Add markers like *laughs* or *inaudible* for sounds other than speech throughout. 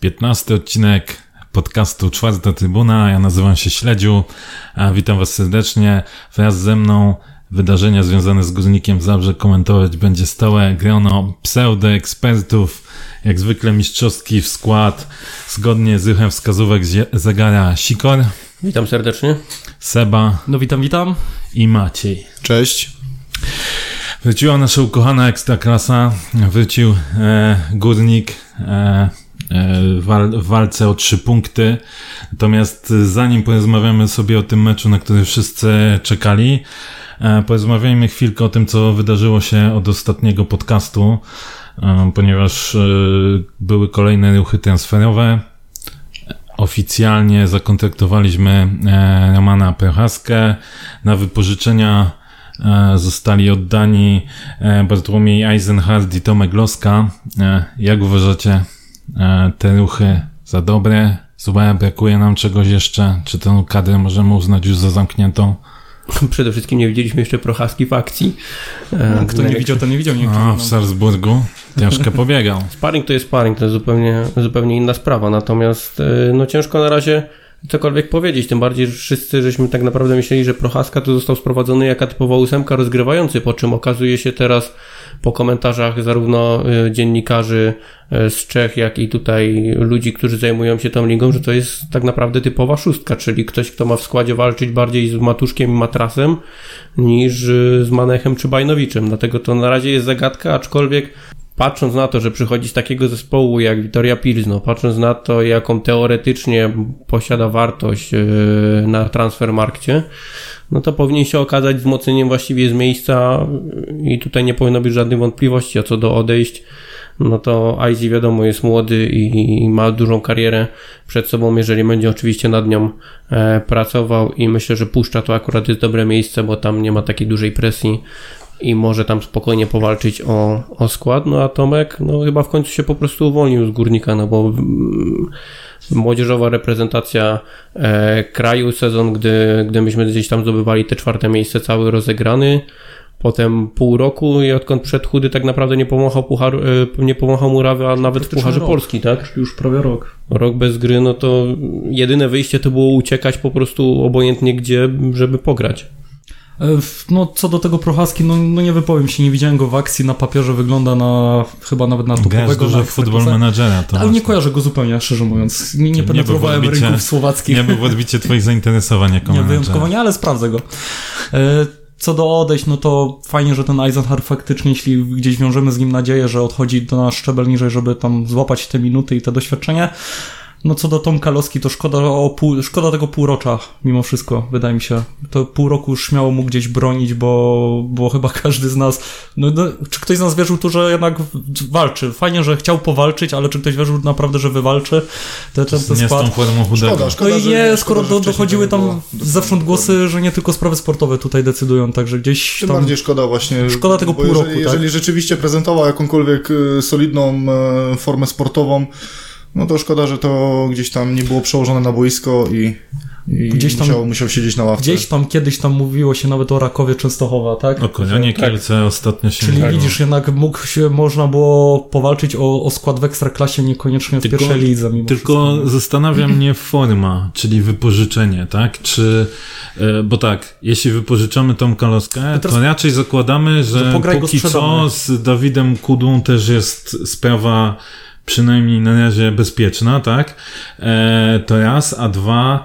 Piętnasty odcinek podcastu Czwarta Trybuna. Ja nazywam się Śledziu. A witam Was serdecznie. Wraz ze mną wydarzenia związane z Górnikiem Zabrze komentować będzie stałe grono pseudo-ekspertów. Jak zwykle mistrzowski w skład. Zgodnie z ruchem wskazówek zegara Sikor. Witam serdecznie. Seba. No witam, witam. I Maciej. Cześć. Wróciła nasza ukochana ekstraklasa. Wrócił e, Górnik. E, w walce o trzy punkty. Natomiast zanim porozmawiamy sobie o tym meczu, na który wszyscy czekali, e, porozmawiajmy chwilkę o tym, co wydarzyło się od ostatniego podcastu, e, ponieważ e, były kolejne ruchy transferowe. Oficjalnie zakontraktowaliśmy Romana Prochaskę. Na wypożyczenia zostali oddani Bartłomiej Eisenhardt i Tomek Loska. Jak uważacie, E, te ruchy za dobre, złe, brakuje nam czegoś jeszcze? Czy tę kadrę możemy uznać już za zamkniętą? *laughs* Przede wszystkim nie widzieliśmy jeszcze Prochaski w akcji. E, Kto nie widział, to nie widział. Nie A, w Salzburgu ciężko pobiegał. Sparring to jest sparring, to jest zupełnie, zupełnie inna sprawa. Natomiast e, no ciężko na razie cokolwiek powiedzieć, tym bardziej, że wszyscy żeśmy tak naprawdę myśleli, że Prochaska to został sprowadzony jako typowa ósemka rozgrywający, po czym okazuje się teraz po komentarzach zarówno y, dziennikarzy y, z Czech, jak i tutaj ludzi, którzy zajmują się tą ligą, że to jest tak naprawdę typowa szóstka, czyli ktoś, kto ma w składzie walczyć bardziej z Matuszkiem i Matrasem niż y, z Manechem czy Bajnowiczem. Dlatego to na razie jest zagadka, aczkolwiek patrząc na to, że przychodzi z takiego zespołu jak Witoria Pilzno, patrząc na to, jaką teoretycznie posiada wartość na transfermarkcie, no to powinien się okazać wzmocnieniem właściwie z miejsca i tutaj nie powinno być żadnych wątpliwości, a co do odejść, no to Aizi wiadomo jest młody i, ma dużą karierę przed sobą, jeżeli będzie oczywiście nad nią e, pracował i myślę, że puszcza to akurat jest dobre miejsce, bo tam nie ma takiej dużej presji i może tam spokojnie powalczyć o, o skład, no a Tomek no chyba w końcu się po prostu uwolnił z Górnika, no bo mm, młodzieżowa reprezentacja e, kraju, sezon, gdy, gdy myśmy gdzieś tam zdobywali te czwarte miejsce cały rozegrany, potem pół roku i odkąd przed chudy tak naprawdę nie pomachał, puchar, e, nie pomachał murawy, a nawet w Pucharze rok, Polski, tak? Już prawie rok. Rok bez gry, no to jedyne wyjście to było uciekać po prostu obojętnie gdzie, żeby pograć. E, no, co do tego Prochaski, no, no nie wypowiem się, nie widziałem go w akcji, na papierze wygląda na, chyba nawet na topowego. dużo futbol menadżera. To ale nie kojarzę go zupełnie, szczerze mówiąc. Nie, nie penetrowałem nie rynków słowackich. Nie był w odbicie twoich *laughs* zainteresowań jako Nie, wyjątkowo nie, ale sprawdzę go. E, co do odejść, no to fajnie, że ten Eisenhardt faktycznie, jeśli gdzieś wiążemy z nim nadzieję, że odchodzi do nas szczebel niżej, żeby tam złapać te minuty i te doświadczenie, no co do Tomka Loski, to szkoda, o pół, szkoda tego półrocza, mimo wszystko, wydaje mi się. To pół roku już śmiało mógł gdzieś bronić, bo, bo chyba *laughs* każdy z nas, no, no, czy ktoś z nas wierzył tu, że jednak walczy? Fajnie, że chciał powalczyć, ale czy ktoś wierzył naprawdę, że wywalczy? Ten, ten, ten nie skład. z tą chudego. Szkoda, szkoda, no i nie, skoro do, dochodziły tam zewsząd głosy, że nie tylko sprawy sportowe tutaj decydują, także gdzieś Tym tam... bardziej szkoda właśnie. Szkoda tego pół roku, jeżeli, tak? jeżeli rzeczywiście prezentował jakąkolwiek y, solidną y, formę sportową, no to szkoda, że to gdzieś tam nie było przełożone na boisko i, i gdzieś tam, musiał, musiał siedzieć na ławce. Gdzieś tam kiedyś tam mówiło się nawet o Rakowie Częstochowa, tak? O Konianie Kielce tak. ostatnio się Czyli widzisz, jednak mógł się, można było powalczyć o, o skład w Ekstraklasie, niekoniecznie w tylko, pierwszej lidze. Mimo tylko wszystko. zastanawia mnie forma, czyli wypożyczenie, tak? Czy, e, bo tak, jeśli wypożyczamy tą kaloskę, to, to raczej zakładamy, że póki co z Dawidem Kudą też jest sprawa przynajmniej na razie bezpieczna, tak? E, to raz, a dwa,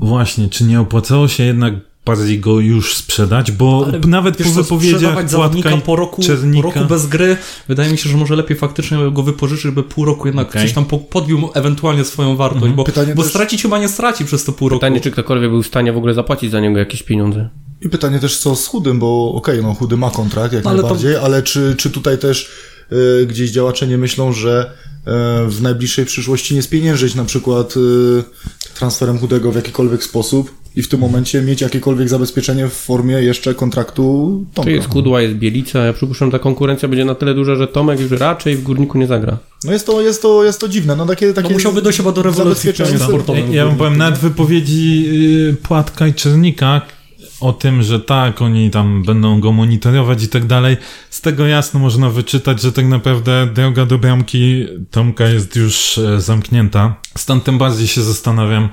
właśnie, czy nie opłacało się jednak bardziej go już sprzedać, bo Ale nawet po wypowiedziach Płatka po roku, po roku bez gry, wydaje mi się, że może lepiej faktycznie go wypożyczyć, żeby pół roku jednak okay. coś tam podbił ewentualnie swoją wartość, mhm. bo, bo też... stracić chyba nie straci przez to pół roku. Pytanie, czy ktokolwiek był w stanie w ogóle zapłacić za niego jakieś pieniądze. I pytanie też co z Chudym, bo okej, okay, no Chudy ma kontrakt jak ale najbardziej, to... ale czy, czy tutaj też gdzieś działacze nie myślą, że E, w najbliższej przyszłości nie spieniężyć na przykład e, transferem chudego w jakikolwiek sposób i w tym momencie mieć jakiekolwiek zabezpieczenie w formie jeszcze kontraktu Tomka. To jest Kudła, jest Bielica, ja przypuszczam, że ta konkurencja będzie na tyle duża, że Tomek już raczej w Górniku nie zagra. No jest to, jest to, jest to dziwne, no takie, takie no musiałby dojść chyba do rewolucji sportowym. Ja, ja bym powiem, nawet wypowiedzi Płatka i Czernika o tym, że tak, oni tam będą go monitorować i tak dalej, z tego jasno można wyczytać, że tak naprawdę droga do bramki Tomka jest już e, zamknięta. Stąd tym bardziej się zastanawiam,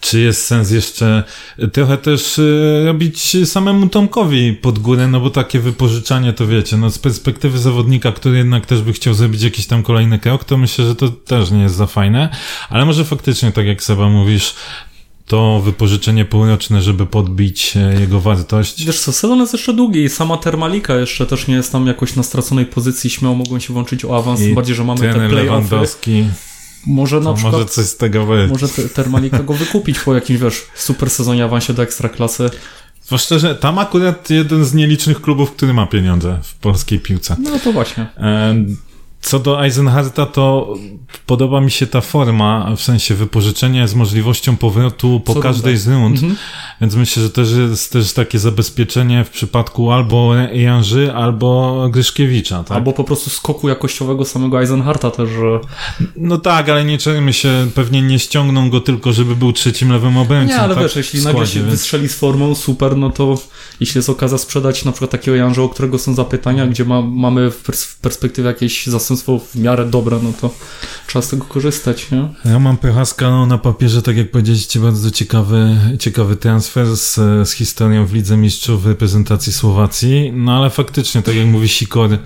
czy jest sens jeszcze trochę też e, robić samemu Tomkowi pod górę, no bo takie wypożyczanie to wiecie, no z perspektywy zawodnika, który jednak też by chciał zrobić jakiś tam kolejny krok, to myślę, że to też nie jest za fajne, ale może faktycznie, tak jak Seba mówisz, to wypożyczenie półroczne, żeby podbić e, jego wartość. Wiesz co, sezon jest jeszcze długi i sama Termalika jeszcze też nie jest tam jakoś na straconej pozycji, śmiało mogą się włączyć o awans, tym bardziej, że mamy te play Lewandowski. Może na przykład, może coś z tego być. Może Termalika go wykupić po jakimś, wiesz, super sezonie awansie do ekstraklasy. Zwłaszcza, że tam akurat jeden z nielicznych klubów, który ma pieniądze w polskiej piłce. No to właśnie. Co do Eisenharta, to podoba mi się ta forma, w sensie wypożyczenia z możliwością powrotu po Co każdej z rund, mhm. więc myślę, że też jest też takie zabezpieczenie w przypadku albo Janży, albo Gryszkiewicza. Tak? Albo po prostu skoku jakościowego samego Eisenharta też, że... No tak, ale nie czujemy się, pewnie nie ściągną go tylko, żeby był trzecim lewym obrońcą. Nie, ale tak? wiesz, jeśli nagle się więc... wystrzeli z formą, super, no to jeśli jest okazja sprzedać na przykład takiego Janża, o którego są zapytania, gdzie ma, mamy w, pers w perspektywie jakieś zastępstwo w miarę dobre, no to trzeba z tego korzystać, nie? Ja mam Pychaska no, na papierze, tak jak powiedzieliście, bardzo ciekawy, ciekawy transfer z, z historią w Lidze Mistrzów reprezentacji Słowacji, no ale faktycznie, tak jak mówi Sikor,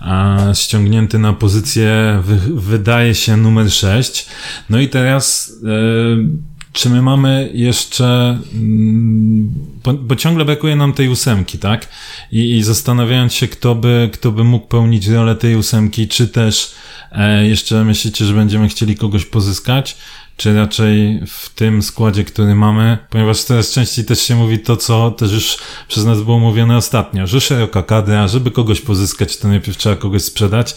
a, ściągnięty na pozycję wy, wydaje się numer 6. No i teraz... E, czy my mamy jeszcze, mm, bo, bo, ciągle brakuje nam tej ósemki, tak? I, I, zastanawiając się, kto by, kto by mógł pełnić rolę tej ósemki, czy też e, jeszcze myślicie, że będziemy chcieli kogoś pozyskać, czy raczej w tym składzie, który mamy, ponieważ coraz częściej też się mówi to, co też już przez nas było mówione ostatnio, że szeroka kadra, żeby kogoś pozyskać, to najpierw trzeba kogoś sprzedać.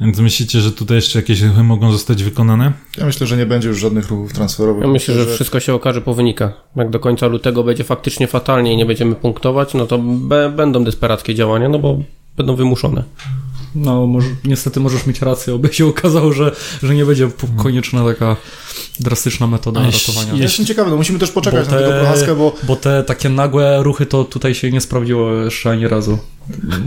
Więc myślicie, że tutaj jeszcze jakieś ruchy mogą zostać wykonane? Ja myślę, że nie będzie już żadnych ruchów transferowych. Ja myślę, że wszystko się okaże po wynikach. Jak do końca lutego będzie faktycznie fatalnie i nie będziemy punktować, no to będą desperackie działania, no bo będą wymuszone. No, może, niestety możesz mieć rację, oby się okazało, że, że nie będzie konieczna taka drastyczna metoda ratowania. Ja jestem ciekawy, no musimy też poczekać te, na tego Prochaskę, bo... Bo te takie nagłe ruchy to tutaj się nie sprawdziło jeszcze ani razu.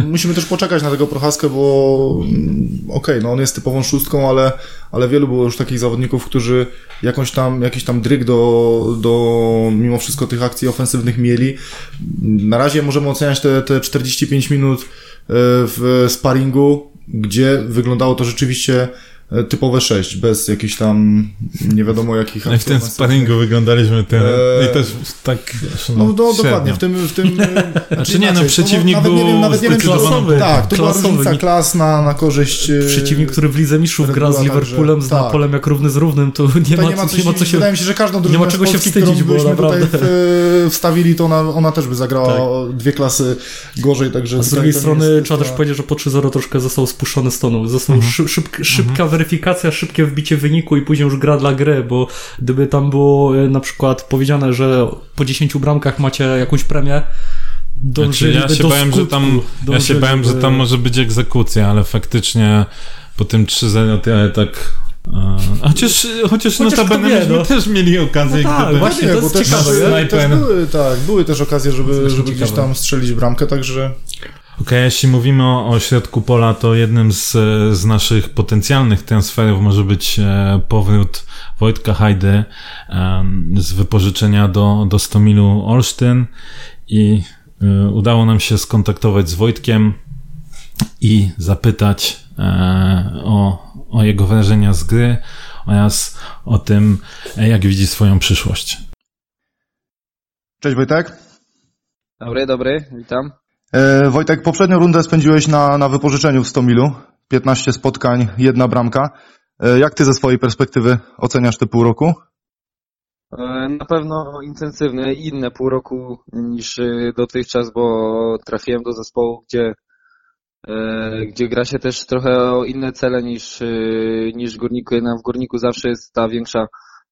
Musimy też poczekać na tego Prochaskę, bo mm, okej, okay, no on jest typową szóstką, ale, ale wielu było już takich zawodników, którzy jakąś tam, jakiś tam dryg do, do mimo wszystko tych akcji ofensywnych mieli. Na razie możemy oceniać te, te 45 minut w sparingu, gdzie wyglądało to rzeczywiście typowe 6, bez jakichś tam nie wiadomo jakich Jak w tym sparingu wyglądaliśmy ten, eee, i też tak no, no, no dokładnie, w tym, w tym *laughs* znaczy nie, no przeciwnik no, był wiem, nawet nie wiem, klasowy. Tak, to klasowy. była różnica klas na, na korzyść e, Przeciwnik, który w Lidze Mistrzów gra z Liverpoolem, zna tak. polem jak równy z równym, to nie, ma, nie, ma, coś, nie ma co się... Wydaje mi się, że każdą drużynę nie ma czego się wstydzić, bo naprawdę. tutaj wstawili, to ona, ona też by zagrała tak. dwie klasy gorzej, także... A z drugiej strony trzeba też powiedzieć, że po 3-0 troszkę został spuszczony z tonu. Został mhm. szybka mhm. Weryfikacja, szybkie wbicie wyniku i później już gra dla gry, bo gdyby tam było e, na przykład powiedziane, że po 10 bramkach macie jakąś premię, znaczy, ja się bałem, skutku, że tam, ja się bałem, że tam może być egzekucja, ale faktycznie po tym 3-0 to ja tak a, chociaż, chociaż, chociaż notabene myśmy no. też mieli okazję. No tak, właśnie, to jest ciekawe. Też, też były, tak, były też okazje, żeby, żeby gdzieś tam strzelić bramkę, także... Okej, okay, jeśli mówimy o, o środku pola, to jednym z, z naszych potencjalnych transferów może być e, powrót Wojtka Hajdy e, z wypożyczenia do, do Stomilu Olsztyn i e, udało nam się skontaktować z Wojtkiem i zapytać o, o jego wrażenia z gry oraz o tym, jak widzi swoją przyszłość. Cześć Wojtek. Dobry, dobry, witam. E, Wojtek, poprzednią rundę spędziłeś na, na wypożyczeniu w Stomilu. 15 spotkań, jedna bramka. E, jak ty ze swojej perspektywy oceniasz te pół roku? E, na pewno intensywne, inne pół roku niż dotychczas, bo trafiłem do zespołu, gdzie, gdzie gra się też trochę o inne cele niż, niż w Górniku. Jednak w Górniku zawsze jest ta większa,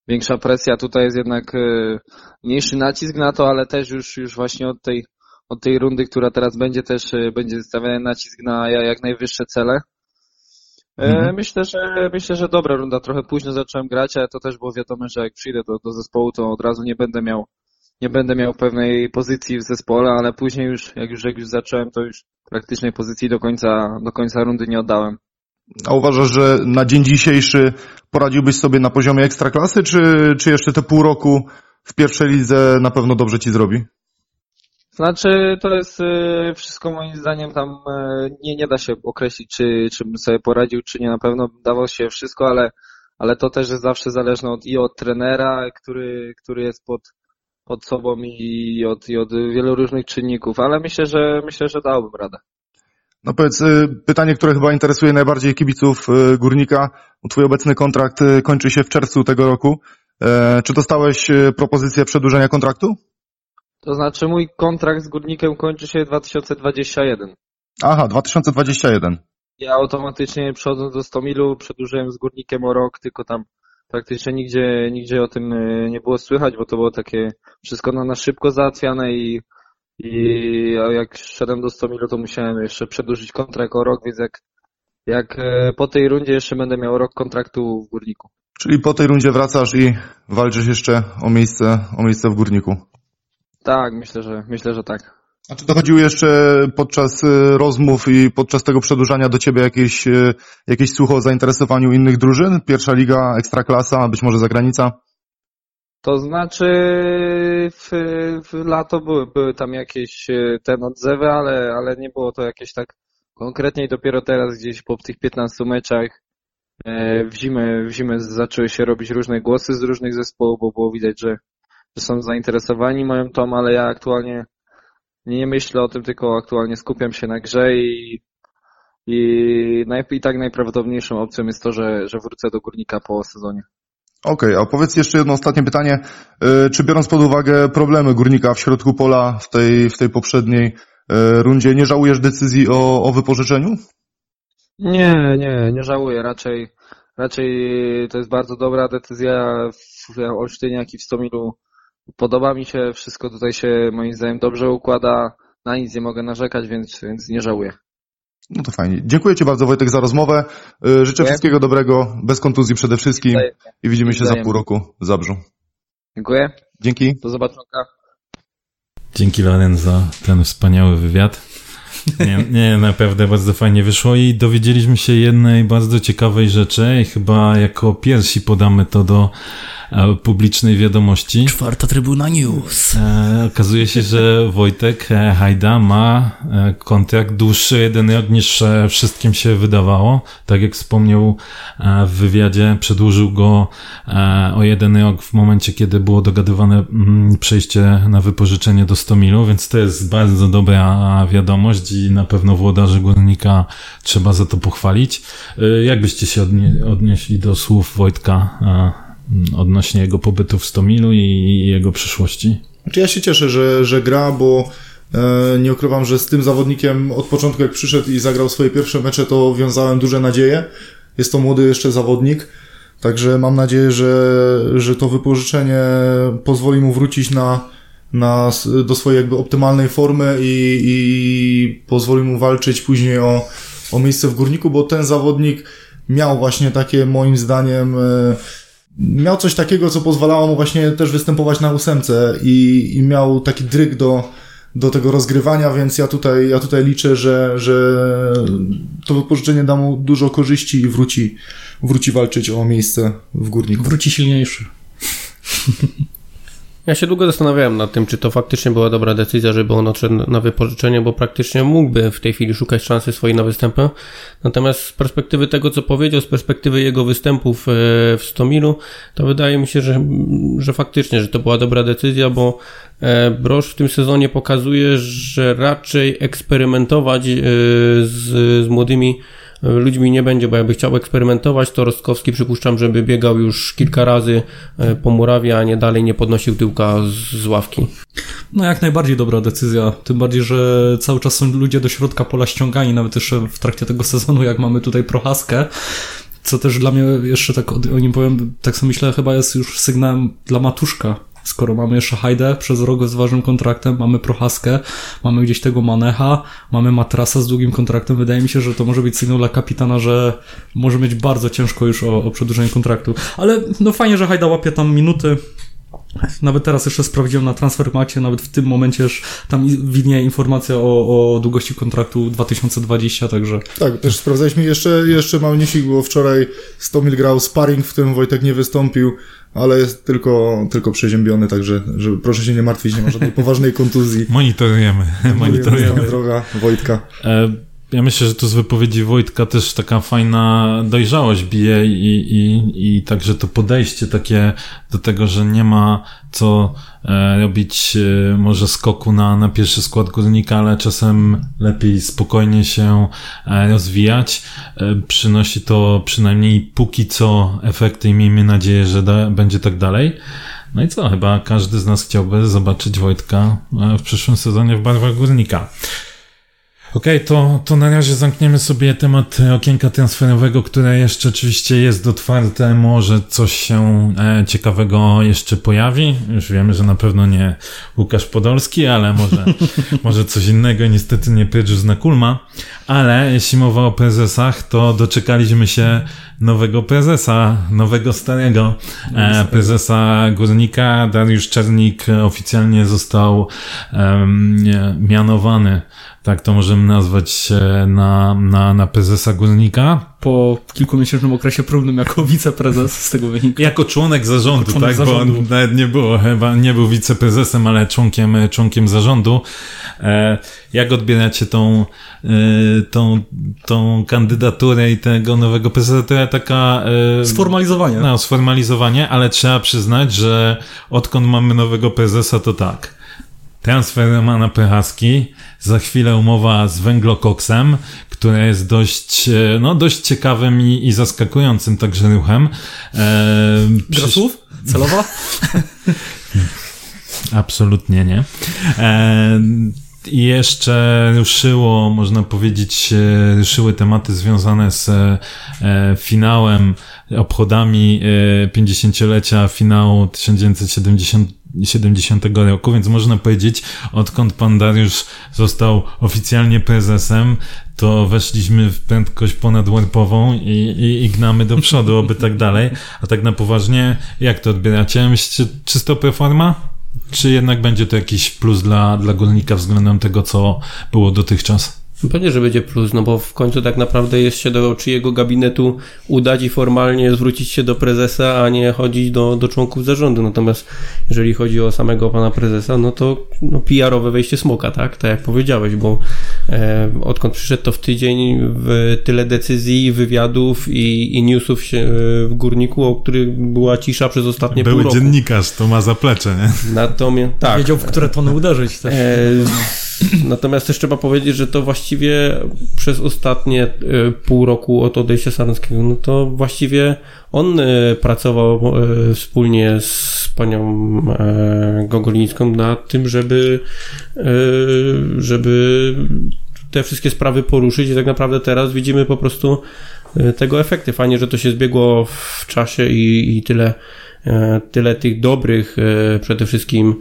większa presja. Tutaj jest jednak mniejszy nacisk na to, ale też już, już właśnie od tej od tej rundy, która teraz będzie też e, będzie stawiany nacisk na jak najwyższe cele. E, mhm. Myślę, że myślę, że dobra runda. Trochę późno zacząłem grać, ale to też było wiadomo, że jak przyjdę do, do zespołu, to od razu nie będę miał nie będę miał pewnej pozycji w zespole, ale później już, jak już, jak już zacząłem, to już praktycznej pozycji do końca, do końca rundy nie oddałem. A uważasz, że na dzień dzisiejszy poradziłbyś sobie na poziomie ekstraklasy, czy, czy jeszcze te pół roku w pierwszej lidze na pewno dobrze ci zrobi? Znaczy, to jest y, wszystko moim zdaniem tam y, nie, nie da się określić, czy, czy bym sobie poradził, czy nie. Na pewno dało się wszystko, ale, ale to też jest zawsze zależne od, i od trenera, który, który jest pod, pod sobą i od, i od wielu różnych czynników, ale myślę, że myślę, że dałbym radę. No powiedz, y, pytanie, które chyba interesuje najbardziej kibiców Górnika. Twój obecny kontrakt kończy się w czerwcu tego roku. E, czy dostałeś propozycję przedłużenia kontraktu? To znaczy mój kontrakt z Górnikiem kończy się 2021. Aha, 2021. Ja automatycznie przechodząc do 100 milu przedłużyłem z Górnikiem o rok, tylko tam praktycznie nigdzie, nigdzie o tym e, nie było słychać, bo to było takie wszystko na, na szybko załatwiane i, i jak szedłem do 100 milu, to musiałem jeszcze przedłużyć kontrakt o rok, więc jak, jak e, po tej rundzie jeszcze będę miał rok kontraktu w Górniku. Czyli po tej rundzie wracasz i walczysz jeszcze o miejsce, o miejsce w Górniku. Tak, myślę, że myślę, że tak. A czy dochodziły jeszcze podczas y, rozmów i podczas tego przedłużania do ciebie jakieś, y, jakieś słuch o zainteresowaniu innych drużyn? Pierwsza liga, ekstraklasa, być może zagranica? To znaczy w, w lato były, były tam jakieś y, ten odzewy, ale, ale nie było to jakieś tak konkretnie i dopiero teraz gdzieś po tych 15 meczach e, w zimę, w zimę zaczęły się robić różne głosy z różnych zespołów, bo było widać, że są zainteresowani moją tom, ale ja aktualnie nie myślę o tym, tylko aktualnie skupiam się na grze i, i, i tak najprawdopodobniejszą opcją jest to, że, że wrócę do Górnika po sezonie. Okej, okay, a powiedz jeszcze jedno ostatnie pytanie. Y, czy biorąc pod uwagę problemy Górnika w środku pola w tej, w tej poprzedniej y, rundzie, nie żałujesz decyzji o, o wypożyczeniu? Nie, nie, nie żałuję. Raczej, raczej to jest bardzo dobra decyzja w Olsztynie, jak i w Stomilu Podoba mi się, wszystko tutaj się moim zdaniem dobrze układa, na nic nie mogę narzekać, więc, więc nie żałuję. No to fajnie. Dziękuję Ci bardzo Wojtek za rozmowę. Y, życzę Dziękuję. wszystkiego dobrego, bez kontuzji przede wszystkim i widzimy się za pół roku w Zabrzu. Dziękuję. Dzięki. Do zobaczenia. Dzięki Loren za ten wspaniały wywiad. Nie, nie, naprawdę bardzo fajnie wyszło i dowiedzieliśmy się jednej bardzo ciekawej rzeczy i chyba jako pierwsi podamy to do publicznej wiadomości. Czwarta Trybuna News. E, okazuje się, że Wojtek e, Hajda ma kontrakt dłuższy jeden rok niż wszystkim się wydawało. Tak jak wspomniał w wywiadzie, przedłużył go o jeden rok w momencie, kiedy było dogadywane mm, przejście na wypożyczenie do 100 milu, więc to jest bardzo dobra wiadomość i na pewno włodarzy Górnika trzeba za to pochwalić. Jak byście się odnieśli do słów Wojtka odnośnie jego pobytu w Stomilu i jego przyszłości? Znaczy ja się cieszę, że, że gra, bo e, nie ukrywam, że z tym zawodnikiem od początku jak przyszedł i zagrał swoje pierwsze mecze, to wiązałem duże nadzieje. Jest to młody jeszcze zawodnik, także mam nadzieję, że, że to wypożyczenie pozwoli mu wrócić na, na, do swojej jakby optymalnej formy i, i pozwoli mu walczyć później o, o miejsce w górniku, bo ten zawodnik miał właśnie takie moim zdaniem e, miał coś takiego, co pozwalało mu właśnie też występować na ósemce i, i miał taki dryg do, do tego rozgrywania, więc ja tutaj, ja tutaj liczę, że, że to wypożyczenie da mu dużo korzyści i wróci, wróci walczyć o miejsce w górniku. Wróci silniejszy. *laughs* Ja się długo zastanawiałem nad tym, czy to faktycznie była dobra decyzja, żeby on odszedł na wypożyczenie, bo praktycznie mógłby w tej chwili szukać szansy swojej na występy. Natomiast z perspektywy tego, co powiedział, z perspektywy jego występów e, w Stomilu, to wydaje mi się, że, że faktycznie, że to była dobra decyzja, bo e, Brosz w tym sezonie pokazuje, że raczej eksperymentować e, z, z młodymi ludźmi nie będzie, bo jakby chciał eksperymentować, to Rostkowski przypuszczam, żeby biegał już kilka razy e, po murawie, a nie dalej nie podnosił tyłka z ławki. No jak najbardziej dobra decyzja, tym bardziej, że cały czas są ludzie do środka pola ściągani, nawet jeszcze w trakcie tego *laughs* sezonu, jak mamy tutaj Prochaskę, co też dla mnie jeszcze tak o nim powiem, tak sobie myślę, chyba jest już sygnałem dla Matuszka, skoro mamy jeszcze Hajdę przez rok z ważnym kontraktem, mamy Prochaskę, mamy gdzieś tego Manecha, mamy Matrasa z długim kontraktem, wydaje mi się, że to może być sygnał dla kapitana, że może mieć bardzo ciężko już o, o przedłużenie kontraktu. Ale no fajnie, że Hajda łapie tam minuty, Nawet teraz jeszcze sprawdziłem na Transfermacie, nawet w tym momencie już tam widnieje informacja o, o długości kontraktu 2020, także... Tak, też sprawdzaliśmy. Jeszcze, jeszcze mały newsik, wczoraj 100 mil grał sparring, w tym Wojtek nie wystąpił, ale jest tylko, tylko przeziębiony, także żeby, proszę się nie martwić, nie ma żadnej *laughs* poważnej kontuzji. Monitorujemy. Monitorujemy. droga Wojtka. E, ja myślę, że tu z wypowiedzi Wojtka też taka fajna dojrzałość bije i, i, i także to podejście takie do tego, że nie ma co e, robić e, może skoku na, na pierwszy skład górnika, ale czasem lepiej spokojnie się e, rozwijać. Przynosi to przynajmniej póki co efekty i miejmy nadzieję, że da, będzie tak dalej. No i co, chyba każdy z nas chciałby zobaczyć Wojtka w przyszłym sezonie w barwach górnika. Okej, okay, to, to na razie zamkniemy sobie temat okienka transferowego, które jeszcze oczywiście jest otwarte. Może coś się e, ciekawego jeszcze pojawi. Już wiemy, że na pewno nie Łukasz Podolski, ale może, *laughs* może coś innego. Niestety nie Pedrus na Kulma. Ale jeśli mowa o prezesach, to doczekaliśmy się nowego prezesa, nowego starego e, prezesa Górnika. Dariusz Czernik oficjalnie został mianowany tak to możemy nazwać na, na, na prezesa Górnika. Po kilkumiesięcznym okresie próbnym jako wiceprezes z tego wynika. Jako członek zarządu, jako członek tak, zarządu. bo nawet nie było, chyba nie był wiceprezesem, ale członkiem, członkiem zarządu. E, jak odbieracie tą, e, tą, tą kandydaturę i tego nowego prezesa? To taka... E, sformalizowanie. No, sformalizowanie, ale trzeba przyznać, że odkąd mamy nowego prezesa, to tak transfer Romana Prochaski, za chwilę umowa z Węglokoksem, która jest dość, e, no, dość ciekawym i, i zaskakującym także ruchem. E, Gra słów? Celowa? *laughs* Absolutnie nie. E, jeszcze ruszyło, można powiedzieć, e, ruszyły tematy związane z e, finałem, obchodami 50-lecia finału 1970 70 roku, więc można powiedzieć, odkąd pan Dariusz został oficjalnie prezesem, to weszliśmy w prędkość ponadwarpową i, i, i gnamy do przodu, oby tak dalej. A tak na poważnie, jak to odbieracie? Myślicie, czysto performa? Czy jednak będzie to jakiś plus dla, dla górnika względem tego, co było dotychczas? Pewnie, że będzie plus, no bo w końcu tak naprawdę jest się do czyjego gabinetu udać i formalnie zwrócić się do prezesa, a nie chodzić do, do członków zarządu. Natomiast jeżeli chodzi o samego pana prezesa, no to no, PR-owe wejście smoka, tak? Tak jak powiedziałeś, bo odkąd przyszedł to w tydzień w tyle decyzji, wywiadów i, i newsów się, e, w górniku, o których była cisza przez ostatnie Były pół roku. dziennikarz, to ma zaplecze, nie? Natomiast, tak. Wiedział, w które tony uderzyć też. E, Natomiast też trzeba powiedzieć, że to właściwie przez ostatnie e, pół roku od odejścia Sarneckiego, no to właściwie on e, pracował e, wspólnie z panią Gogolińską nad tym, żeby, żeby te wszystkie sprawy poruszyć i tak naprawdę teraz widzimy po prostu tego efekty. Fajnie, że to się zbiegło w czasie i, i tyle, tyle tych dobrych przede wszystkim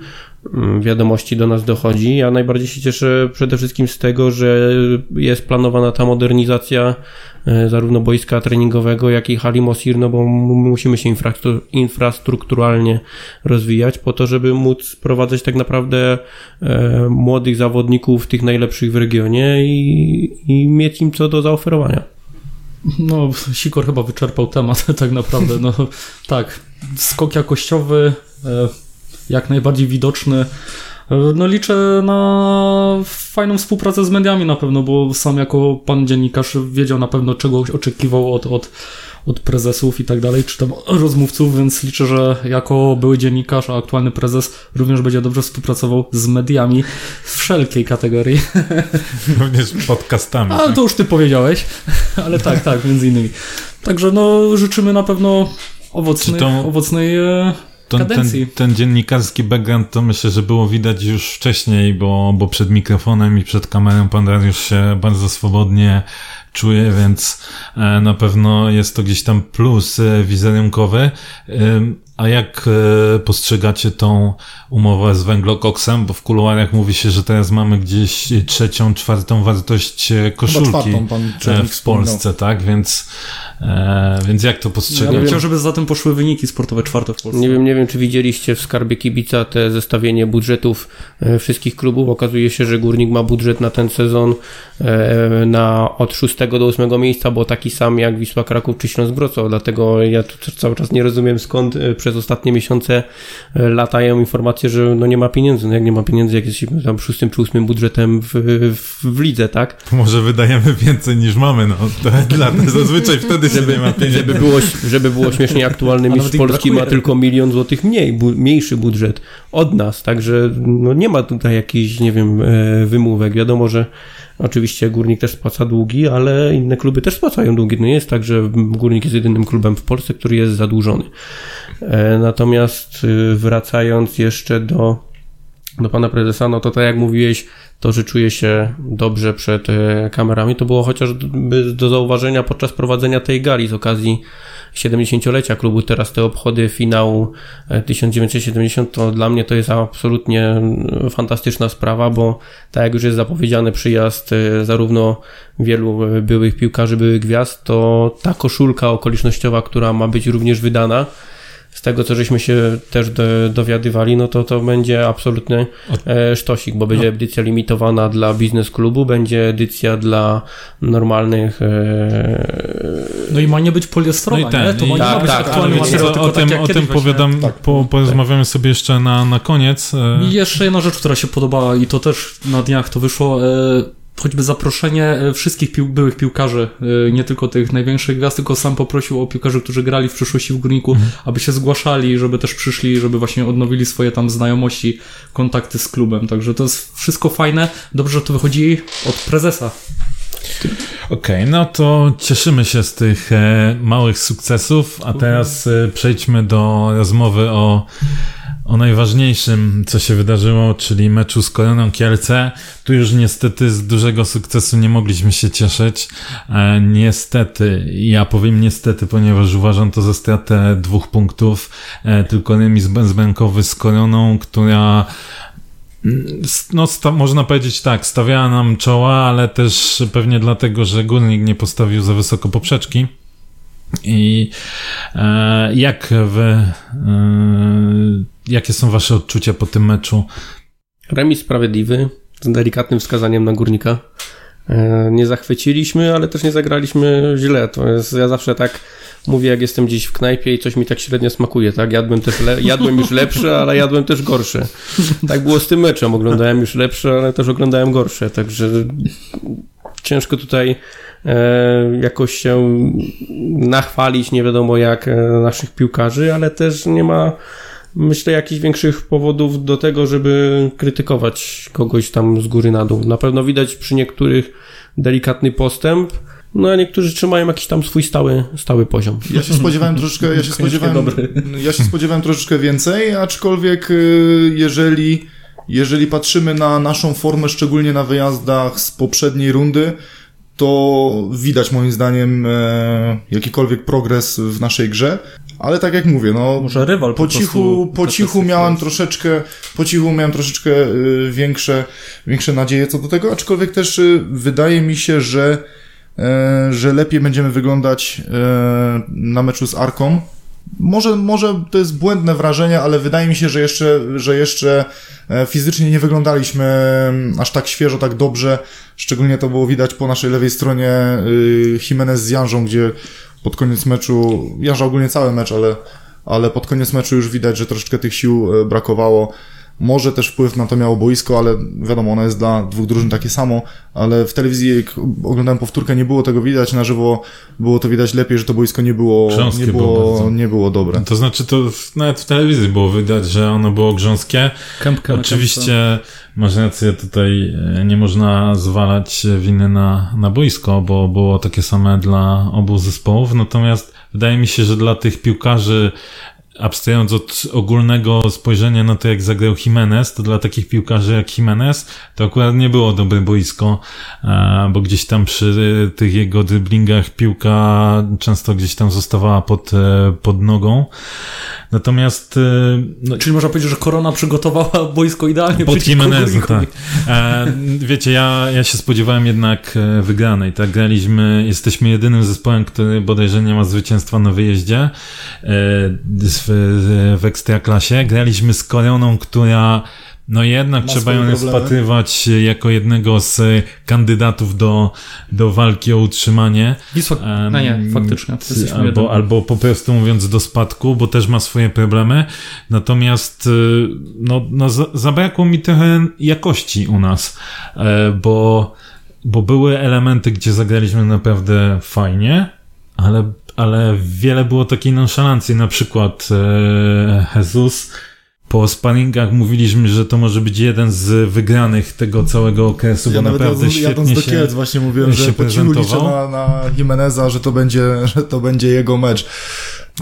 wiadomości do nas dochodzi. Ja najbardziej się cieszę przede wszystkim z tego, że jest planowana ta modernizacja e, zarówno boiska treningowego, jak i hali Mosir, no bo musimy się infrastrukturalnie rozwijać po to, żeby móc prowadzać tak naprawdę e, młodych zawodników, tych najlepszych w regionie i, i mieć im co do zaoferowania. No, Sikor chyba wyczerpał temat *laughs* tak naprawdę. No tak, skok jakościowy, e, jak najbardziej widoczny. No liczę na fajną współpracę z mediami na pewno, bo sam jako pan dziennikarz wiedział na pewno czego oczekiwał od, od, od prezesów i tak dalej, czy tam rozmówców, więc liczę, że jako były dziennikarz, a aktualny prezes również będzie dobrze współpracował z mediami w wszelkiej kategorii. *laughs* Również podcastami. A tak? to już ty powiedziałeś, *laughs* ale tak, tak, między innymi. Także no życzymy na pewno owocnej, to... owocnej e, ten, ten, ten, dziennikarski background to myślę, że było widać już wcześniej, bo, bo przed mikrofonem i przed kamerą pan Dariusz się bardzo swobodnie czuje, więc e, na pewno jest to gdzieś tam plus e, wizerunkowy. A jak e, postrzegacie tą umowę z węglokoksem? Bo w kuluarach mówi się, że teraz mamy gdzieś trzecią, czwartą wartość koszulki w Polsce, tak? Więc E, więc jak to postrzegasz? Ja bym chciał, żeby za tym poszły wyniki sportowe czwarte w Polsce. Nie wiem, nie wiem, czy widzieliście w skarbie kibica te zestawienie budżetów e, wszystkich klubów. Okazuje się, że Górnik ma budżet na ten sezon e, na od 6 do 8 miejsca, bo taki sam jak Wisła Kraków czy Śląsk Wrocław. Dlatego ja tu cały czas nie rozumiem skąd e, przez ostatnie miesiące latają informacje, że no nie ma pieniędzy. No jak nie ma pieniędzy, jak jesteśmy tam szóstym czy ósmym budżetem w, w, w lidze, tak? Może wydajemy więcej niż mamy, no. To *laughs* dla, zazwyczaj wtedy żeby, się nie ma pieniędzy. Żeby było, żeby było śmiesznie, aktualny mistrz Polski ma tylko milion złotych mniej, bu, mniejszy budżet od nas, także no nie ma tutaj jakichś, nie wiem, e, wymówek. Wiadomo, że oczywiście Górnik też spłaca długi, ale inne kluby też spłacają długi. No nie jest tak, że Górnik jest jedynym klubem w Polsce, który jest zadłużony. E, natomiast y, wracając jeszcze do, do pana prezesa, no to tak jak mówiłeś, to, że czuję się dobrze przed e, kamerami, to było chociażby do zauważenia podczas prowadzenia tej gali z okazji 70-lecia klubu. Teraz te obchody finału 1970 e, to dla mnie to jest absolutnie fantastyczna sprawa, bo tak jak już jest zapowiedziany przyjazd zarówno wielu byłych piłkarzy, byłych gwiazd, to ta koszulka okolicznościowa, która ma być również wydana, z tego, co żeśmy się też do, dowiadywali, no to to będzie absolutny e, sztosik, bo będzie no. edycja limitowana dla biznes klubu, będzie edycja dla normalnych... E... No i ma nie być poliestrowa, no i ten, nie? To ma tak, być tak, aktualny materiał, o, tym, tak o tym powiadam, tak, po, porozmawiamy tak. sobie jeszcze na, na koniec. E. I jeszcze jedna rzecz, która się podobała i to też na dniach to wyszło, e, choćby zaproszenie e, wszystkich pił byłych piłkarzy, e, nie tylko tych największych gwiazd, tylko sam poprosił o piłkarzy, którzy grali w przeszłości w Górniku, mhm. aby się zgłaszali, żeby też przyszli, żeby właśnie odnowili swoje tam znajomości, kontakty z klubem. Także to jest wszystko fajne. Dobrze, że to wychodzi od prezesa. Okej, okay, no to cieszymy się z tych e, małych sukcesów, a teraz e, przejdźmy do rozmowy o o najważniejszym, co się wydarzyło, czyli meczu z Koroną Kielce. Tu już niestety z dużego sukcesu nie mogliśmy się cieszyć. E, niestety, ja powiem niestety, ponieważ uważam to za stratę dwóch punktów, e, tylko remis bezbękowy z Koroną, która no, sta, można powiedzieć tak, stawiała nam czoła, ale też pewnie dlatego, że górnik nie postawił za wysoko poprzeczki. I e, jak wy, e, jakie są wasze odczucia po tym meczu? Remis sprawiedliwy, z delikatnym wskazaniem na górnika. E, nie zachwyciliśmy, ale też nie zagraliśmy źle. To jest, ja zawsze tak mówię, jak jestem gdzieś w knajpie i coś mi tak średnio smakuje, tak? Jadłem też le- jadłem już lepsze, ale jadłem też gorsze. Tak było z tym meczem. Oglądałem już lepsze, ale też oglądałem gorsze. Także ciężko tutaj E, jakoś się nachwalić, nie wiadomo jak, e, naszych piłkarzy, ale też nie ma myślę, jakichś większych powodów do tego, żeby krytykować kogoś tam z góry na dół. Na pewno widać przy niektórych delikatny postęp, no a niektórzy trzymają jakiś tam swój stały, stały poziom. Ja się spodziewałem *laughs* troszeczkę, ja się spodziewałem, ja się spodziewałem troszeczkę więcej, aczkolwiek y, jeżeli, jeżeli patrzymy na naszą formę, szczególnie na wyjazdach z poprzedniej rundy, to widać moim zdaniem e, jakikolwiek progres w naszej grze. Ale tak jak mówię, no. Może rywal po, po cichu, po cichu miałem troszeczkę, po cichu miałem troszeczkę y, większe, większe nadzieje co do tego, aczkolwiek też y, wydaje mi się, że, y, że lepiej będziemy wyglądać na meczu z Arką może, może to jest błędne wrażenie, ale wydaje mi się, że jeszcze, że jeszcze e, fizycznie nie wyglądaliśmy mm, aż tak świeżo, tak dobrze. Szczególnie to było widać po naszej lewej stronie Jimenez z Janżą, gdzie pod koniec meczu, Janża ogólnie cały mecz, ale, ale pod koniec meczu już widać, że troszeczkę tych sił e, brakowało. Może też wpływ na to miało boisko, ale wiadomo, ono jest dla dwóch drużyn takie samo, ale w telewizji, jak oglądałem powtórkę, nie było tego widać, na żywo było to widać lepiej, że to boisko nie było, nie było, było nie było dobre. To znaczy, to nawet w telewizji było widać, że ono było grząskie. Kępka Oczywiście masz rację, tutaj e, nie można zwalać winy na, na boisko, bo było takie same dla obu zespołów, natomiast wydaje mi się, że dla tych piłkarzy abstrahując od ogólnego spojrzenia na to, jak zagrał Jimenez, to dla takich piłkarzy jak Jimenez, to akurat nie było dobre boisko, bo gdzieś tam przy tych jego driblingach piłka często gdzieś tam zostawała pod, e, pod nogą. Natomiast... E, no, Czyli można powiedzieć, że Korona przygotowała boisko idealnie pod Jimenezem, tak. E, wiecie, ja, ja się spodziewałem jednak wygranej, tak? Graliśmy, jesteśmy jedynym zespołem, który bodajże nie ma zwycięstwa na wyjeździe w, w Ekstraklasie. Graliśmy z Koroną, która no jednak Ma trzeba ją rozpatrywać jako jednego z kandydatów do, do walki o utrzymanie. Wisła, no nie, faktycznie. Albo, albo po prostu mówiąc do spadku, bo też ma swoje problemy. Natomiast y, no, no zabrakło mi trochę jakości u nas, e, bo, bo były elementy, gdzie zagraliśmy naprawdę fajnie, ale ale wiele było takiej nonszalancji, na przykład e, Jesus po sparingach mówiliśmy, że to może być jeden z wygranych tego całego okresu, ja bo naprawdę świetnie jadąc do Kielc właśnie mówiłem, że po liczę na, na Jimeneza, że to będzie, *laughs* że to będzie jego mecz.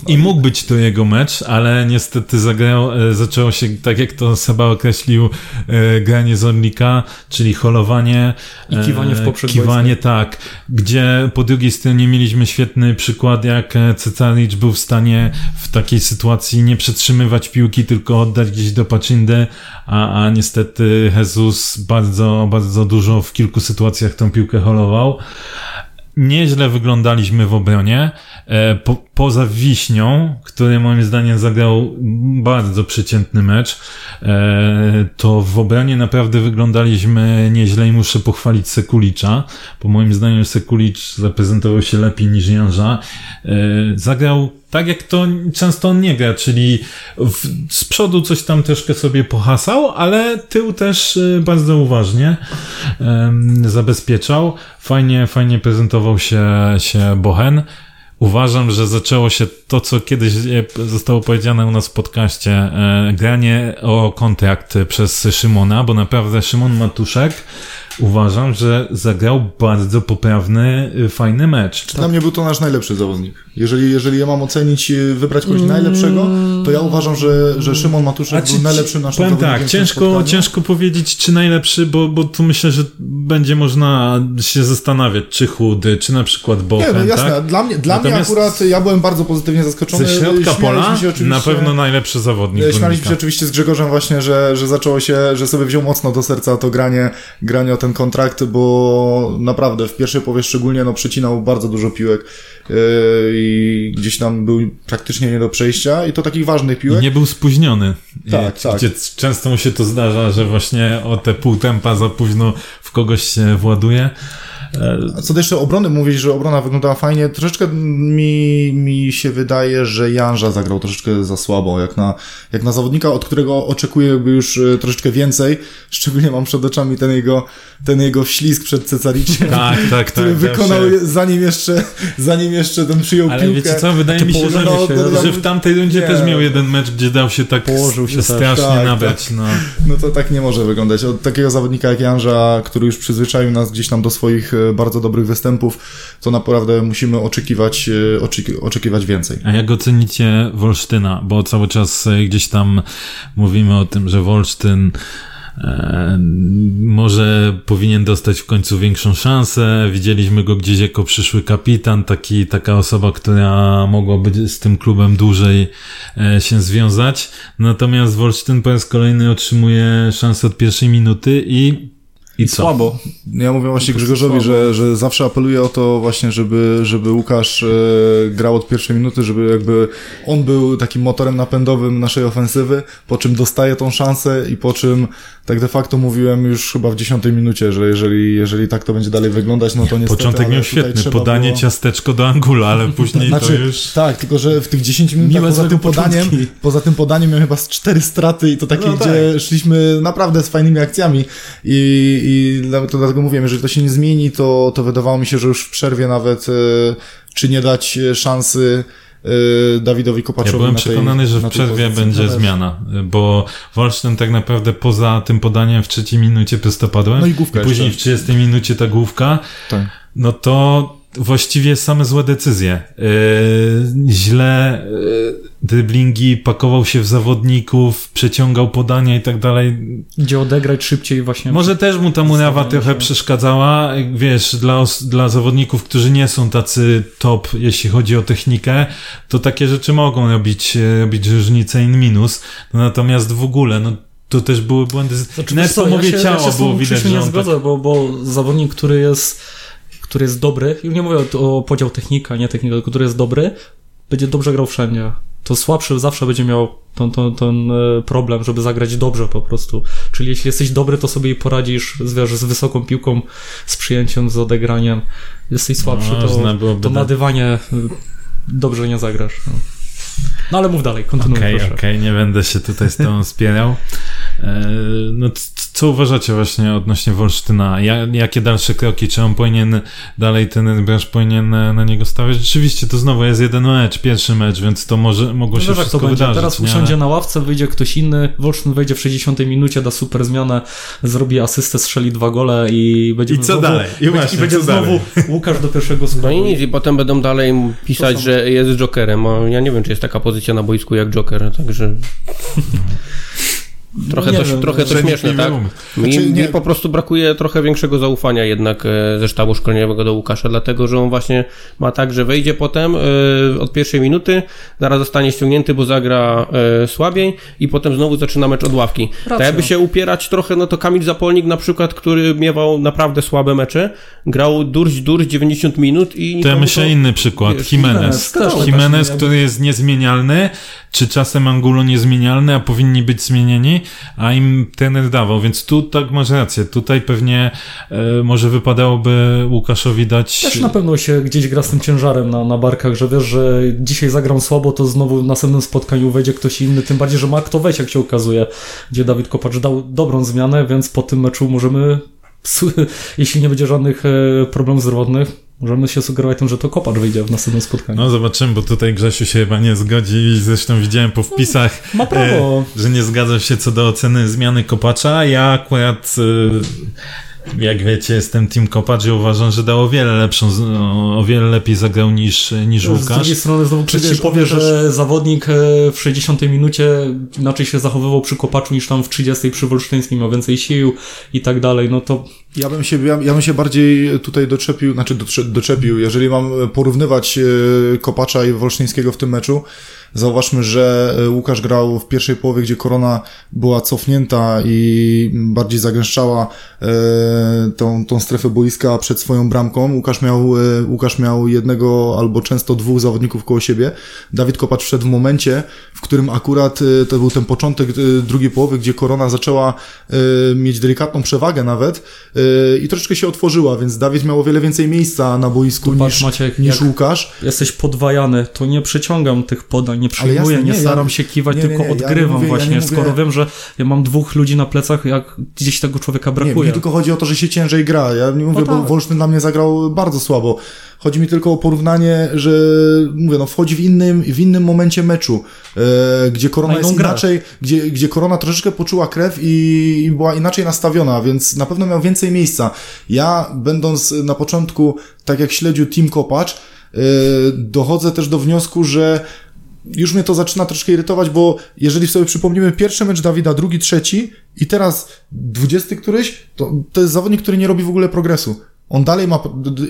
I mógł być to jego mecz, ale niestety zagrał, e, zaczęło się, tak jak to Seba określił, e, granie z Orlika, czyli holowanie. I kiwanie w e, poprzek Kiwanie, tak. Gdzie po drugiej stronie mieliśmy świetny przykład, jak Cecaric był w stanie w takiej sytuacji nie przetrzymywać piłki, tylko oddać gdzieś do Pacindy, a, a niestety Jesus bardzo, bardzo dużo w kilku sytuacjach tą piłkę holował nieźle wyglądaliśmy w obronie. E, po, poza Wiśnią, który moim zdaniem zagrał bardzo przeciętny mecz, e, to w obronie naprawdę wyglądaliśmy nieźle i muszę pochwalić Sekulicza, bo moim zdaniem Sekulicz zaprezentował się lepiej niż Janża. E, zagrał tak jak to często on nie gra, czyli w, z przodu coś tam troszkę sobie pohasał, ale tył też bardzo uważnie um, zabezpieczał. Fajnie, fajnie prezentował się, się Bohen. Uważam, że zaczęło się to, co kiedyś zostało powiedziane u nas w podcaście, e, granie o kontrakt przez Szymona, bo naprawdę Szymon Matuszek uważam, że zagrał bardzo poprawny, y, fajny mecz. Dla mnie był to nasz najlepszy zawodnik. Jeżeli, jeżeli ja mam ocenić, y, wybrać kogoś najlepszego, to ja uważam, że, że Szymon Matuszek był najlepszym naszym powiem zawodnikiem. tak, ciężko, ciężko powiedzieć, czy najlepszy, bo, bo tu myślę, że będzie można się zastanawiać, czy chudy, czy na przykład Bochen, Nie, no jasne, tak? dla, mnie, dla mnie akurat ja byłem bardzo pozytywnie zaskoczony. Ze środka pola na pewno najlepszy zawodnik. Śmialiśmy się oczywiście z Grzegorzem właśnie, że, że zaczęło się, że sobie wziął mocno do serca to granie, granie o ten kontrakt, bo naprawdę w pierwszej połowie szczególnie no przecinał bardzo dużo piłek yy, i gdzieś tam był praktycznie nie do przejścia i to takich ważnych piłek. I nie był spóźniony. Tak, tak. Gdzie często mu się to zdarza, że właśnie o te pół tempa za późno w kogoś się właduje. A co do jeszcze obrony, mówisz, że obrona wyglądała fajnie. Troszeczkę mi, mi się wydaje, że Janża zagrał troszeczkę za słabo, jak na, jak na zawodnika, od którego oczekuję jakby już e, troszeczkę więcej. Szczególnie mam przed oczami ten jego, ten jego wślizg przed Cesariciem. *laughs* Tak, tak, który tak. wykonał zanim jeszcze, zanim jeszcze ten przyjął Ale piłkę. wiecie co, wydaje mi się, że, no, się, że w tamtej rundzie nie. też miał jeden mecz, gdzie dał się tak położył się strasznie tak, nabrać. Tak. No. no to tak nie może wyglądać. Od takiego zawodnika jak Janża, który już przyzwyczaił nas gdzieś tam do swoich e, bardzo dobrych występów, to naprawdę musimy oczekiwać, e, oczekiwać więcej. A jak ocenicie Wolsztyna? Bo cały czas e, gdzieś tam mówimy o tym, że Wolsztyn e, może powinien dostać w końcu większą szansę. Widzieliśmy go gdzieś jako przyszły kapitan, taki, taka osoba, która mogłaby z tym klubem dłużej się związać. Natomiast Wolsztyn po raz kolejny otrzymuje szansę od pierwszej minuty i i co? Słabo. Ja mówię właśnie Grzegorzowi, że, że zawsze apeluję o to właśnie, żeby, żeby Łukasz e, grał od pierwszej minuty, żeby jakby on był takim motorem napędowym naszej ofensywy, po czym dostaje tą szansę i po czym tak de facto mówiłem już chyba w dziesiątej minucie, że jeżeli, jeżeli tak to będzie dalej wyglądać, no to niestety... Początek miał świetny, podanie było... ciasteczko do Angula, ale *laughs* później znaczy, to już... Tak, tylko że w tych 10 minutach poza tym podaniem, poza tym podaniem miałem chyba z cztery straty i to takie, no, gdzie tak. szliśmy naprawdę z fajnymi akcjami i i to dlatego mówiłem, jeżeli to się nie zmieni, to, to wydawało mi się, że już w przerwie nawet, e, czy nie dać szansy e, Dawidowi Kopaczowi. Ja byłem przekonany, tej, że w przerwie będzie zmiana, bo Wolsztyn tak naprawdę poza tym podaniem w trzeciej minucie prostopadłem no i, główka i później jeszcze. w 30 minucie ta główka, tak. no to właściwie same złe decyzje. Yy, źle yy, driblingi, pakował się w zawodników, przeciągał podania i tak dalej. Gdzie odegrać szybciej właśnie. Może też mu ta murawa trochę się. przeszkadzała, wiesz, dla, dla zawodników, którzy nie są tacy top, jeśli chodzi o technikę, to takie rzeczy mogą robić, robić różnicę in minus. No, natomiast w ogóle, no to też były błędy. Znaczy, Nawet co, ja się, ciała ja się było widać, że nie zgodzę, tak... bo, bo zawodnik, który jest który jest dobry, już nie mówię o, o podział technika, nie technika, tylko który jest dobry, będzie dobrze grał wszędzie. To słabszy zawsze będzie miał ten, ten, ten problem, żeby zagrać dobrze po prostu. Czyli jeśli jesteś dobry, to sobie poradzisz wiesz, z wysoką piłką, z przyjęciem, z odegraniem. Jesteś słabszy, no, to, to na dywanie dobrze nie zagrasz. No. No ale mów dalej, kontynuuj Okej, okay, okej, okay, nie będę się tutaj z tobą spierał. E, no co uważacie właśnie odnośnie Wolsztyna? Jakie dalsze kroki? Czy on powinien dalej ten branż powinien na niego stawiać? Rzeczywiście to znowu jest jeden mecz, pierwszy mecz, więc to może mogło się no wszystko to wydarzyć. Teraz usiądzie na ławce, wyjdzie ktoś inny, Wolsztyn wejdzie w 60 minucie, da super zmianę, zrobi asystę, strzeli dwa gole i będzie I co znowu, dalej? I, właśnie, i będzie znowu dalej? Łukasz do pierwszego składu. No i nic, i potem będą dalej pisać, że jest Jokerem. Ja nie wiem, czy jest taka pozycja na boisku jak Joker, także... *laughs* Trochę, to, wiem, trochę to śmieszne, tak? Mi, znaczy, mi, po prostu brakuje trochę większego zaufania jednak e, ze sztabu szkoleniowego do Łukasza, dlatego że on właśnie ma tak, że wejdzie potem y, od pierwszej minuty, zaraz zostanie ściągnięty, bo zagra y, słabiej i potem znowu zaczyna mecz od ławki. Tak jakby się upierać trochę, no to Kamil Zapolnik na przykład, który miewał naprawdę słabe mecze, grał durść, durść 90 minut i... To ja myślę to, inny przykład, wiesz, Jimenez. Jimenez, Jimenez który jest niezmienialny, czy czasem Angulo niezmienialny, a powinni być zmienieni, a im ten dawał, więc tu tak masz rację. Tutaj pewnie e, może wypadałoby Łukaszowi dać... Też na pewno się gdzieś gra z tym ciężarem na, na barkach, że wiesz, że dzisiaj zagram słabo, to znowu w następnym spotkaniu wejdzie ktoś inny, tym bardziej, że ma kto wejść, jak się okazuje, gdzie Dawid Kopacz dał dobrą zmianę, więc po tym meczu możemy, *laughs* jeśli nie będzie żadnych e, problemów zdrowotnych, Możemy się sugerować tym, że to kopacz wyjdzie w następnym spotkaniu. No zobaczymy, bo tutaj Grzesiu się chyba nie zgodzi i zresztą widziałem po wpisach, Ma prawo. E, że nie zgadza się co do oceny zmiany kopacza. Ja akurat e, jak wiecie, jestem Team Kopacz i uważam, że dał o wiele lepszą, o wiele lepiej zagrał niż, niż Łukasz. Z drugiej strony znowu ktoś ci powie, że zawodnik e, w 60 minucie inaczej się zachowywał przy Kopaczu niż tam w 30 przy Wolsztyńskim, ma więcej sił i tak dalej, no to... Ja bym się, ja, ja bym się bardziej tutaj doczepił, znaczy doczepił, jeżeli mam porównywać e, Kopacza i Wolsztyńskiego w tym meczu, Zauważmy, że e, Łukasz grał w pierwszej połowie, gdzie korona była cofnięta i bardziej zagęszczała tą, tą strefę boiska przed swoją bramką. Łukasz miał, e, Łukasz miał jednego albo często dwóch zawodników koło siebie. Dawid Kopacz wszedł w momencie, w którym akurat to był ten początek drugiej połowy, gdzie korona zaczęła mieć delikatną przewagę nawet i troszeczkę się otworzyła, więc Dawid miał o wiele więcej miejsca na boisku niż, Maciek, niż Łukasz. Jesteś podwajany, to nie przeciągam tych podań, nie przyjmuję, jasne, nie, nie, staram ja, się kiwać, nie, tylko odgrywam ja mówię, właśnie, skoro mówię... wiem, że ja mam dwóch ludzi na plecach, jak gdzieś tego człowieka brakuje. Tylko chodzi o to, że się ciężej gra. Ja nie mówię, no tak. bo Wolsztyn dla mnie zagrał bardzo słabo. Chodzi mi tylko o porównanie, że mówię, no wchodzi w innym, w innym momencie meczu, e, gdzie korona jest inaczej, gdzie, gdzie korona troszeczkę poczuła krew i, i była inaczej nastawiona, więc na pewno miał więcej miejsca. Ja, będąc na początku, tak jak śledził Team Kopacz, e, dochodzę też do wniosku, że już mnie to zaczyna troszkę irytować, bo jeżeli sobie przypomnimy pierwszy mecz Dawida, drugi, trzeci i teraz dwudziesty któryś, to, to jest zawodnik, który nie robi w ogóle progresu. On dalej ma,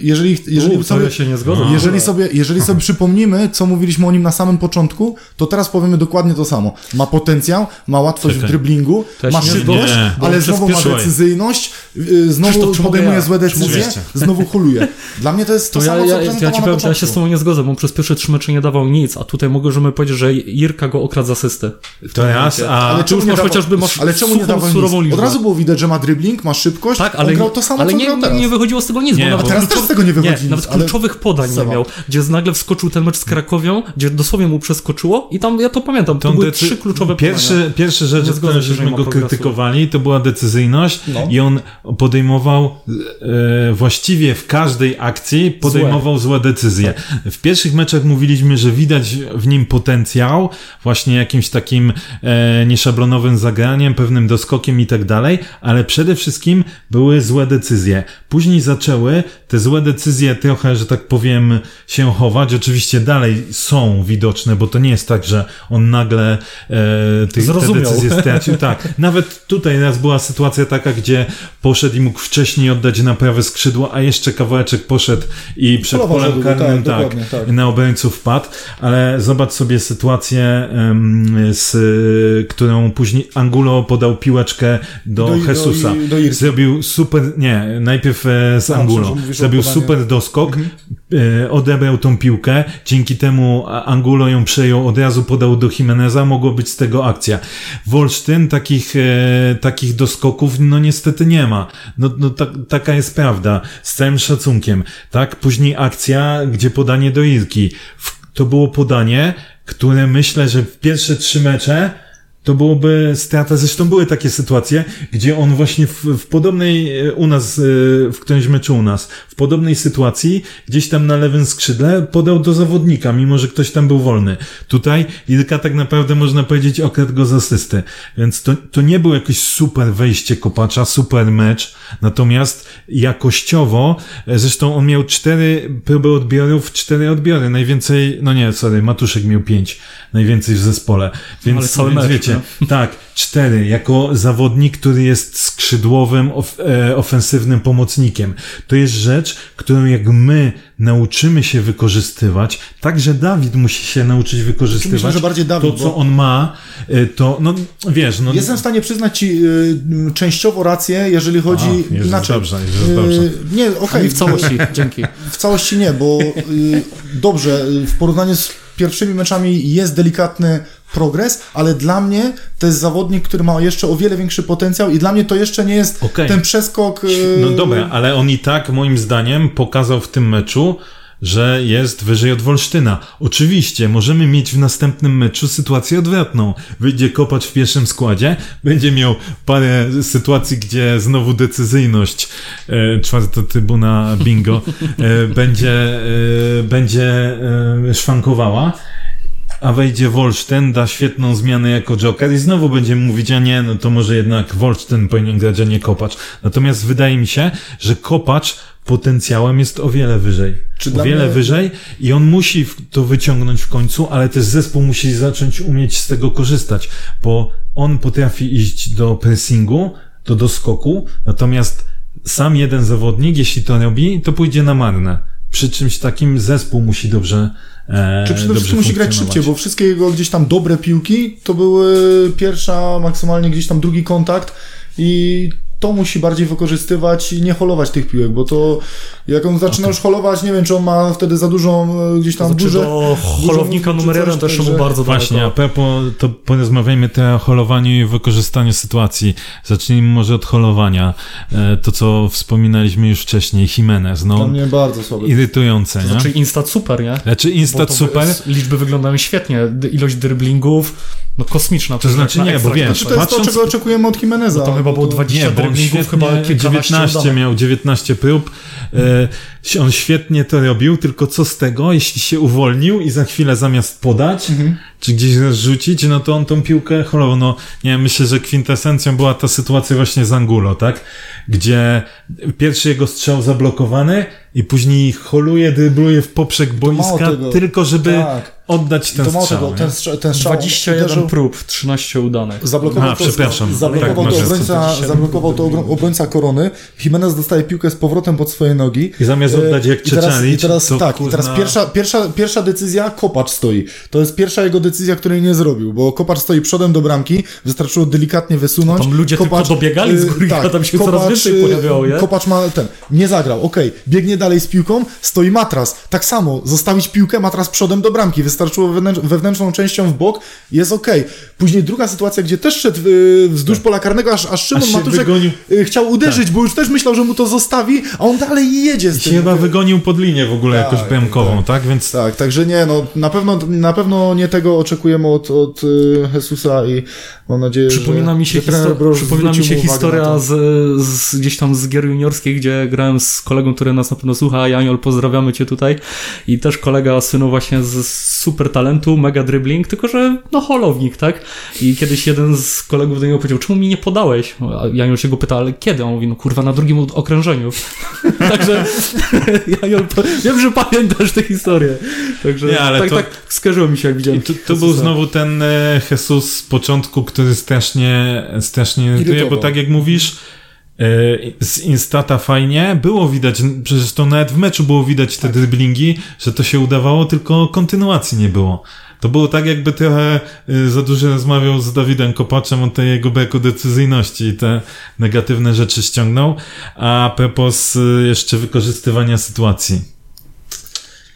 jeżeli, jeżeli U, sobie, się nie zgodzę. jeżeli sobie, jeżeli sobie *laughs* przypomnimy, co mówiliśmy o nim na samym początku, to teraz powiemy dokładnie to samo. Ma potencjał, ma łatwość Czekaj. w driblingu, ma szybkość, ale znowu ma decyzyjność, y, znowu podejmuje ja. złe decyzje, *laughs* znowu huluje. Dla mnie to jest to, to samo, ja, ja, ja, ci powiem, ja się z tobą nie zgodzę, bo przez pierwsze trzy mecze nie dawał nic, a tutaj możemy powiedzieć, że Irka go okradł z asysty. To raz, a... Ale czemu nie chociażby masz ale czemu nie dawał nic? Od razu było widać, że ma dribbling, ma szybkość, tak, ale, on grał to samo, ale co nie, nie wychodziło z tego nic, nie, bo nawet teraz też z tego nie wychodzi nie, nawet kluczowych podań nie miał, gdzie nagle wskoczył ten mecz z Krakowią, gdzie dosłownie mu przeskoczyło i tam, ja to pamiętam, to były trzy kluczowe podania. Pierwsze rzeczy, które żeśmy go krytykowali, to była decyzyjność no. i on podejmował e, właściwie w każdej akcji podejmował złe, złe decyzje. W pierwszych meczach mówiliśmy, że widać w nim potencjał, właśnie jakimś takim e, nieszablonowym zagraniem, pewnym doskokiem i tak dalej, ale przede wszystkim były złe decyzje. Później zaczęły te złe decyzje trochę, że tak powiem, się chować. Oczywiście dalej są widoczne, bo to nie jest tak, że on nagle e, te, te decyzje stracił. Tak, *laughs* nawet tutaj raz była sytuacja taka, gdzie poszedł i mógł wcześniej oddać na prawe skrzydło, a jeszcze kawałeczek poszedł i przed polem karnym tak, tak, na obrońców wpadł, ale zobacz sobie sytuację, z, którą później Angulo podał piłeczkę do, do Jesusa. Do, do Zrobił super, nie, najpierw e, z Angulo. Zrobił super doskok, mhm. E, odebrał tą piłkę, dzięki temu Angulo ją przejął, od razu podał do Jimeneza, mogło być z tego akcja. Wolsztyn takich, e, takich doskoków, no niestety nie ma. No, no ta, taka jest prawda, z całym szacunkiem. Tak, później akcja, gdzie podanie do Irki. To było podanie, które myślę, że w pierwsze trzy mecze to byłoby strata. Zresztą były takie sytuacje, gdzie on właśnie w, w, podobnej e, u nas, e, w którymś meczu u nas, w podobnej sytuacji, gdzieś tam na lewym skrzydle podał do zawodnika, mimo że ktoś tam był wolny. Tutaj Ilka tak naprawdę można powiedzieć okradł go z asysty. Więc to, to nie było jakieś super wejście kopacza, super mecz, natomiast jakościowo, e, zresztą on miał cztery próby odbiorów, cztery odbiory. Najwięcej, no nie, sorry, Matuszek miał pięć, najwięcej w zespole. Więc, Ale cały więc mecz, wiecie, tak, cztery, jako zawodnik, który jest skrzydłowym, of, e, ofensywnym pomocnikiem. To jest rzecz, którą jak my nauczymy się wykorzystywać, także Dawid musi się nauczyć wykorzystywać. Myślę, że bardziej Dawid, to, co bo... on ma, e, to, no wiesz, no... Jestem w stanie przyznać ci y, częściowo rację, jeżeli chodzi A, jest inaczej. Dobrze, jest dobrze. Y, nie, okej. Okay. w całości, dzięki. W całości nie, bo y, dobrze, w porównaniu z pierwszymi meczami jest delikatny progres, ale dla mnie to jest zawodnik, który ma jeszcze o wiele większy potencjał i dla mnie to jeszcze nie jest okay. ten przeskok. No dobra, ale on i tak moim zdaniem pokazał w tym meczu, że jest wyżej od Wolsztyna. Oczywiście, możemy mieć w następnym meczu sytuację odwrotną. Wyjdzie kopacz w pierwszym składzie, będzie miał parę sytuacji, gdzie znowu decyzyjność, e, czwarta trybuna bingo, e, będzie, e, będzie e, szwankowała a wejdzie Wolsztyn, da świetną zmianę jako Joker i znowu będziemy mówić, a nie, no to może jednak Wolsztyn powinien grać, a nie Kopacz. Natomiast wydaje mi się, że Kopacz potencjałem jest o wiele wyżej. Czy o wiele mnie... wyżej i on musi to wyciągnąć w końcu, ale też zespół musi zacząć umieć z tego korzystać, bo on potrafi iść do pressingu, do doskoku, natomiast sam jeden zawodnik, jeśli to robi, to pójdzie na marne. Przy czymś takim zespół musi dobrze Czy przede wszystkim musi grać szybciej, bo wszystkie jego gdzieś tam dobre piłki to były pierwsza, maksymalnie gdzieś tam drugi kontakt i to musi bardziej wykorzystywać i nie holować tych piłek, bo to jak on zaczyna już holować, nie wiem, czy on ma wtedy za dużą e, gdzieś tam znaczy, burzę. Do holownika numer jeden też mu bardzo Właśnie, daleko. a propos, to porozmawiajmy te o holowaniu i wykorzystaniu sytuacji. Zacznijmy może od holowania. E, to, co wspominaliśmy już wcześniej, Jimenez. No, Dla mnie bardzo słabe. Irytujące, nie? Znaczy instat super, nie? Znaczy instat super. Liczby wyglądają świetnie. Ilość dribblingów, no kosmiczna. To znaczy nie, bo wiesz, znaczy, to jest patrząc... to, czego oczekujemy od Jimeneza. No to chyba było 20 nie, driblingów, chyba 19 miał, 19 prób. E, on świetnie to robił, tylko co z tego, jeśli się uwolnił i za chwilę zamiast podać, mhm. czy gdzieś rozrzucić, no to on tą piłkę holował. No, nie wiem, myślę, że kwintesencją była ta sytuacja właśnie z Angulo, tak? Gdzie pierwszy jego strzał zablokowany i później holuje, dybluje w poprzek boiska, tylko żeby tak oddać ten strzał. Tego, ten, strzał, ten strzał 21 uderzył, prób, 13 udanych. Zablokował A, to, przepraszam. Zablokował, tak, to obrońca, zablokował to obrońca korony. Jimenez dostaje piłkę z powrotem pod swoje nogi. I zamiast oddać jak Czeczanic, I teraz, to tak, kurna... i teraz pierwsza, pierwsza, pierwsza decyzja, Kopacz stoi. To jest pierwsza jego decyzja, której nie zrobił, bo Kopacz stoi przodem do bramki, wystarczyło delikatnie wysunąć. Tam ludzie Kopacz, tylko dobiegali z góry, tak, tam się Kopacz, coraz więcej pojawiało, nie? Kopacz ma ten, nie zagrał, okej, okay. biegnie dalej z piłką, stoi matras. Tak samo, zostawić piłkę, matras przodem do bramki, wystarczyło wewnętrzną częścią w bok, jest. Okay. Później druga sytuacja, gdzie też szedł y, wzdłuż tak. pola karnego, aż, aż Szymon Matuszek wygonił. Y, chciał uderzyć, tak. bo już też myślał, że mu to zostawi, a on dalej jedzie z I tym. chyba wygonił pod linię w ogóle tak, jakoś bramkową, tak. tak? Więc... Tak, także nie, no na pewno, na pewno nie tego oczekujemy od, od Jesusa i mam nadzieję, przypomina że... Mi się histor- przypomina mi się historia z, z, gdzieś tam z gier juniorskiej, gdzie grałem z kolegą, który nas na pewno słucha, Janiol, pozdrawiamy cię tutaj i też kolega synu właśnie z super talentu, mega dribbling, tylko że no holownik, tak? I kiedyś jeden z kolegów do niego powiedział, czemu mi nie podałeś? A Janiol się go pyta, ale kiedy? On mówi, no kurwa, na drugim okrężeniu. *laughs* Także *laughs* Janiol, wiem, że pamiętasz tę historię. Także nie, ale tak, to... tak skarżyło mi się, jak widziałem. To, to był znowu ten e, Jesus z początku, który strasznie, strasznie irytuje, bo tak jak mówisz, z Instata fajnie, było widać, przecież to nawet w meczu było widać te tak. driblingi, że to się udawało, tylko kontynuacji nie było. To było tak, jakby trochę y, za dużo rozmawiał z Dawidem Kopaczem o tej jego braku decyzyjności i te negatywne rzeczy ściągnął, a propos y, jeszcze wykorzystywania sytuacji.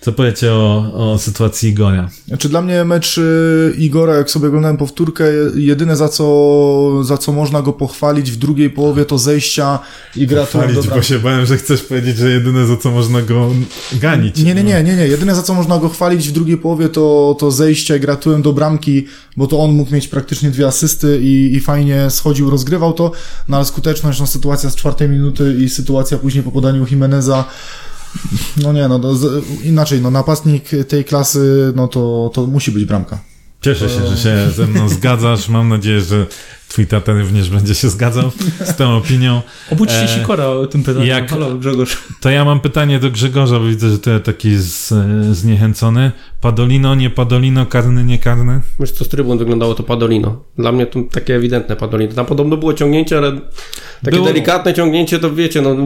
Co powiecie o, o sytuacji Igora? Znaczy dla mnie mecz y, Igora, jak sobie oglądałem powtórkę, jedyne za co, za co można go pochwalić w drugiej połowie to zejścia i gra Pochwalić, bo się bałem, że chcesz powiedzieć, że jedyne za co można go ganić. Nie, nie, nie, nie, nie. Jedyne za co można go chwalić w drugiej połowie to, to zejście i gratułem do bramki, bo to on mógł mieć praktycznie dwie asysty i, i fajnie schodził, rozgrywał to, no ale skuteczność, no sytuacja z czwartej minuty i sytuacja później po podaniu Jimeneza no nie, no z, inaczej, no napastnik tej klasy, no to, to musi być bramka. Cieszę się, że się ze mną *laughs* zgadzasz. Mam nadzieję, że twój tata również będzie się zgadzał z tą opinią. Obudźcie e, Sikora o tym pytaniu. Jak, Halo, Grzegorz. To ja mam pytanie do Grzegorza, bo widzę, że ty taki z, zniechęcony. Padolino, nie Padolino, karny, nie karny? Wiesz co, z trybun wyglądało to Padolino. Dla mnie to takie ewidentne Padolino. Tam podobno było ciągnięcie, ale takie było... delikatne ciągnięcie, to wiecie, no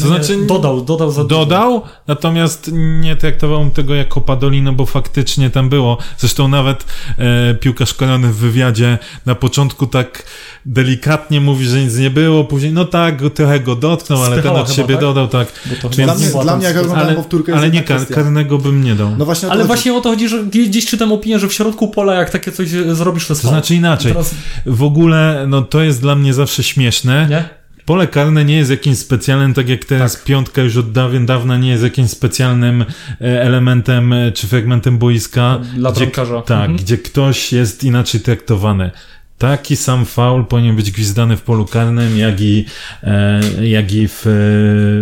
to znaczy, dodał, dodał za Dodał, natomiast nie traktował tego jako Padolino, bo faktycznie tam było. Zresztą nawet e, piłkarz Korony w wywiadzie na początku tak delikatnie mówi, że nic nie było, później no tak, trochę go dotknął, ale ten od siebie tak? dodał, tak. Więc, dla, mnie, dla mnie, jak oglądam powtórkę, Ale nie, kar, karnego bym nie dał. No właśnie ale chodzi. właśnie o to chodzi, że gdzieś czytam opinię, że w środku pola, jak takie coś zrobisz, to To znaczy inaczej. Teraz... W ogóle, no to jest dla mnie zawsze śmieszne. Nie? Pole karne nie jest jakimś specjalnym, tak jak teraz tak. piątka już od dawien dawna nie jest jakimś specjalnym e, elementem e, czy fragmentem boiska. Dla gdzie, Tak, mhm. gdzie ktoś jest inaczej traktowany. Taki sam faul powinien być gwizdany w polu karnym, jak i, e, jak i w,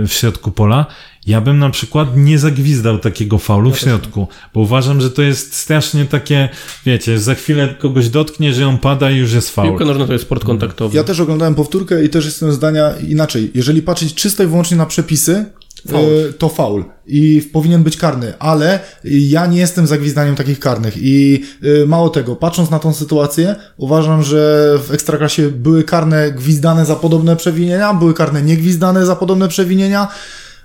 w środku pola. Ja bym na przykład nie zagwizdał takiego faulu w środku, bo uważam, że to jest strasznie takie, wiecie, za chwilę kogoś dotknie, że on pada i już jest faul. Piłka nożna to jest sport kontaktowy. Ja też oglądałem powtórkę i też jestem zdania inaczej. Jeżeli patrzeć czysto i wyłącznie na przepisy, Faul. Y, to faul i powinien być karny, ale ja nie jestem za gwizdaniem takich karnych i y, mało tego, patrząc na tą sytuację, uważam, że w Ekstraklasie były karne gwizdane za podobne przewinienia, były karne niegwizdane za podobne przewinienia,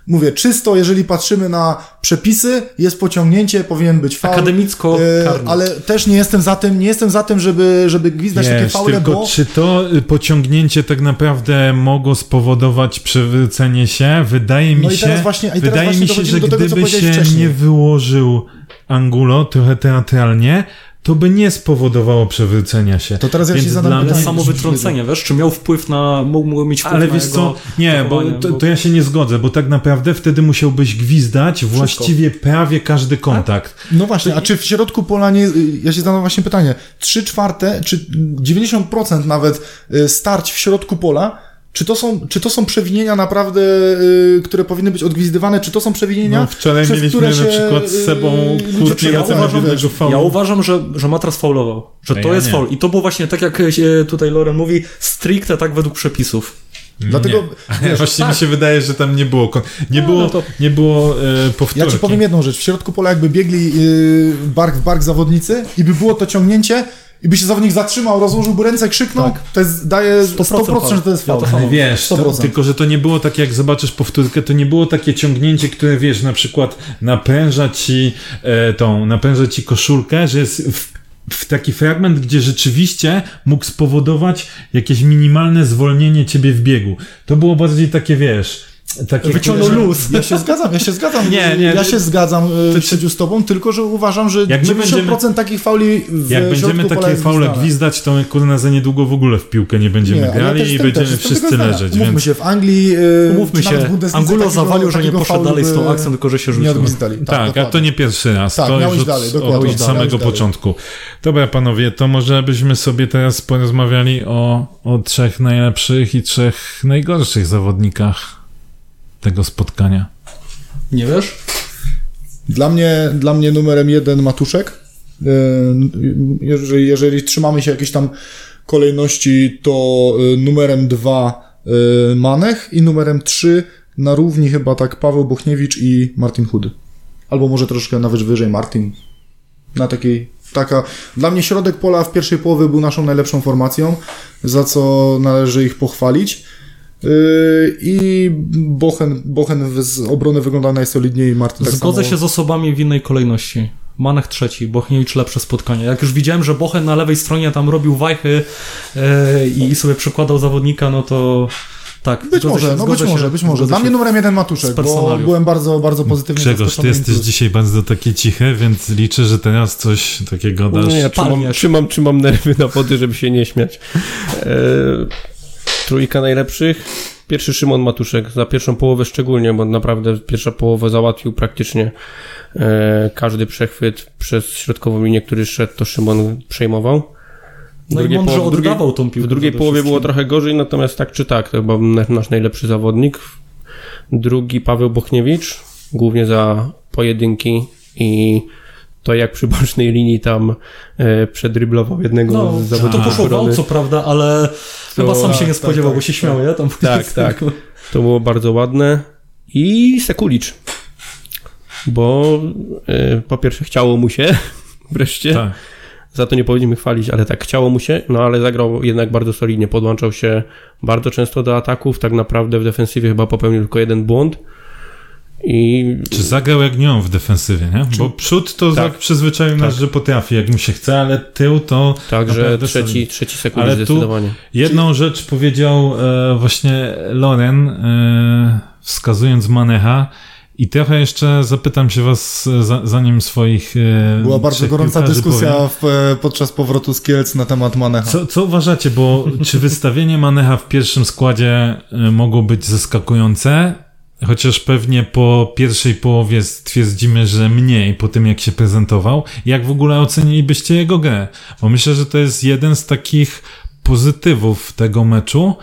Mówię, czysto, jeżeli patrzymy na przepisy, jest pociągnięcie, powinien być faul. Akademicko e, Ale też nie jestem za tym, nie jestem za tym, żeby, żeby gwizdać Wiesz, takie faule, tylko bo... czy to y, pociągnięcie tak naprawdę mogło spowodować przewrócenie się? Wydaje mi no się, właśnie, wydaje mi się, że gdyby tego, się wcześniej. nie wyłożył Angulo trochę teatralnie, to by nie spowodowało przewrócenia się. To teraz ja Więc się zadam pytanie. Samo wytrącenie, wiesz, czy miał wpływ na, mógł mieć wpływ Ale wiesz co, nie, bo to, to, ja się nie zgodzę, bo tak naprawdę wtedy musiałbyś gwizdać Wszystko. właściwie prawie każdy kontakt. A? No właśnie, a czy w środku pola nie, ja się zadam właśnie pytanie, 3 czwarte, czy 90% nawet y, starć w środku pola czy to są, czy to są przewinienia naprawdę, y, które powinny być odgwizdywane? Czy to są przewinienia? No, wczoraj mieliśmy się, na przykład z sebą y, kurczę, ja uważam, ja uważam, że, że Matras faulował. Że to ja jest nie. faul. I to było właśnie tak, jak się tutaj Loren mówi, stricte tak według przepisów. Dlatego wiesz, *laughs* Właściwie tak. mi się wydaje, że tam nie było nie no, było, no to... nie było e, powtórki. Ja ci powiem jedną rzecz. W środku pola jakby biegli e, bark w bark zawodnicy i by było to ciągnięcie, i by się zawodnik zatrzymał, rozłożyłby ręce, krzyknął, tak. to jest, daje 100%, 100% że to jest faul. Ja wiesz, to, tylko że to nie było tak, jak zobaczysz powtórkę, to nie było takie ciągnięcie, które wiesz, na przykład napęża ci e, tą, napęża ci koszulkę, że jest w, w taki fragment, gdzie rzeczywiście mógł spowodować jakieś minimalne zwolnienie ciebie w biegu. To było bardziej takie, wiesz, takie wyciągnął luz. Ja się zgadzam, ja się zgadzam. nie, nie, ja się zgadzam e, ty, z tobą, tylko że uważam, że jak 90% będziemy, takich fauli w Jak będziemy takie faule gwizdać, to kurna za niedługo w ogóle w piłkę nie będziemy nie, grali ja i będziemy też, wszyscy leżeć. Umówmy więc... się, w Anglii e, Umówmy się, Angulo zawalił, że nie poszedł dalej z tą akcją, tylko że się rzucił. Tak, tak a to nie pierwszy raz. Tak, to już dalej, dokładnie. Od samego początku. Dobra, panowie, to może byśmy sobie teraz porozmawiali o, o trzech najlepszych i trzech najgorszych zawodnikach tego spotkania? Nie wiesz? Dla mnie, dla mnie numerem jeden Matuszek. E, jeżeli, jeżeli trzymamy się jakiejś tam kolejności, to e, numerem dwa e, Manech i numerem trzy na równi chyba tak Paweł Bochniewicz i Martin Chudy. Albo może troszkę nawet wyżej Martin. Na takiej, taka, dla mnie środek pola w pierwszej połowie był naszą najlepszą formacją, za co należy ich pochwalić. Yy, I Bochen, Bochen z obrony wyglądał najsolidniej, Martin tak Zgodzę samo. się z osobami w innej kolejności. Manech trzeci, Bochniewicz lepsze spotkanie. Jak już widziałem, że Bochen na lewej stronie tam robił wajchy yy, i sobie przekładał zawodnika, no to tak. Być może, się, no być może, być może. Dla mnie numerem jeden Matuszek, bo byłem bardzo, bardzo pozytywny. Grzegorz, ty jesteś dzisiaj bardzo takie ciche, więc liczę, że teraz coś takiego dasz. Nie, ja trzymam, trzymam, trzymam nerwy na wody, żeby się nie śmiać. Eee, *laughs* Trójka najlepszych. Pierwszy Szymon Matuszek, za pierwszą połowę szczególnie, bo naprawdę pierwsza połowa załatwił praktycznie e, każdy przechwyt przez środkową linię, który szedł, to Szymon przejmował. No i mądrze oddawał drugiej, tą piłkę. W drugiej połowie było trochę gorzej, natomiast tak czy tak, to chyba nasz najlepszy zawodnik. Drugi Paweł Bochniewicz, głównie za pojedynki i to jak przy bocznej linii tam e, przedryblował jednego no, z zawodników. To poszło co prawda, ale to, chyba sam się nie tak, spodziewał, tak, bo się tak, śmiał, ja tam Tak, tak. To było bardzo ładne. I Sekulicz. Bo e, po pierwsze chciało mu się *laughs* wreszcie. Tak. Za to nie powinniśmy chwalić, ale tak, chciało mu się, no ale zagrał jednak bardzo solidnie, podłączał się bardzo często do ataków, tak naprawdę w defensywie chyba popełnił tylko jeden błąd i... Czy zagrał jak nią w defensywie, nie? Czy... Bo przód to tak, przyzwyczaił nas, tak. że potrafi, jak mu się chce, ale tył to... Także trzeci, trzeci sekund ale zdecydowanie. jedną rzecz powiedział e, właśnie Loren, e, wskazując Manecha, i trochę jeszcze zapytam się was, za, zanim swoich. E, Była bardzo gorąca dyskusja w, e, podczas powrotu z Kielc na temat Manecha. Co, co uważacie, bo czy wystawienie Manecha w pierwszym składzie e, mogło być zaskakujące? Chociaż pewnie po pierwszej połowie stwierdzimy, że mniej po tym, jak się prezentował. Jak w ogóle ocenilibyście jego grę? Bo myślę, że to jest jeden z takich pozytywów tego meczu.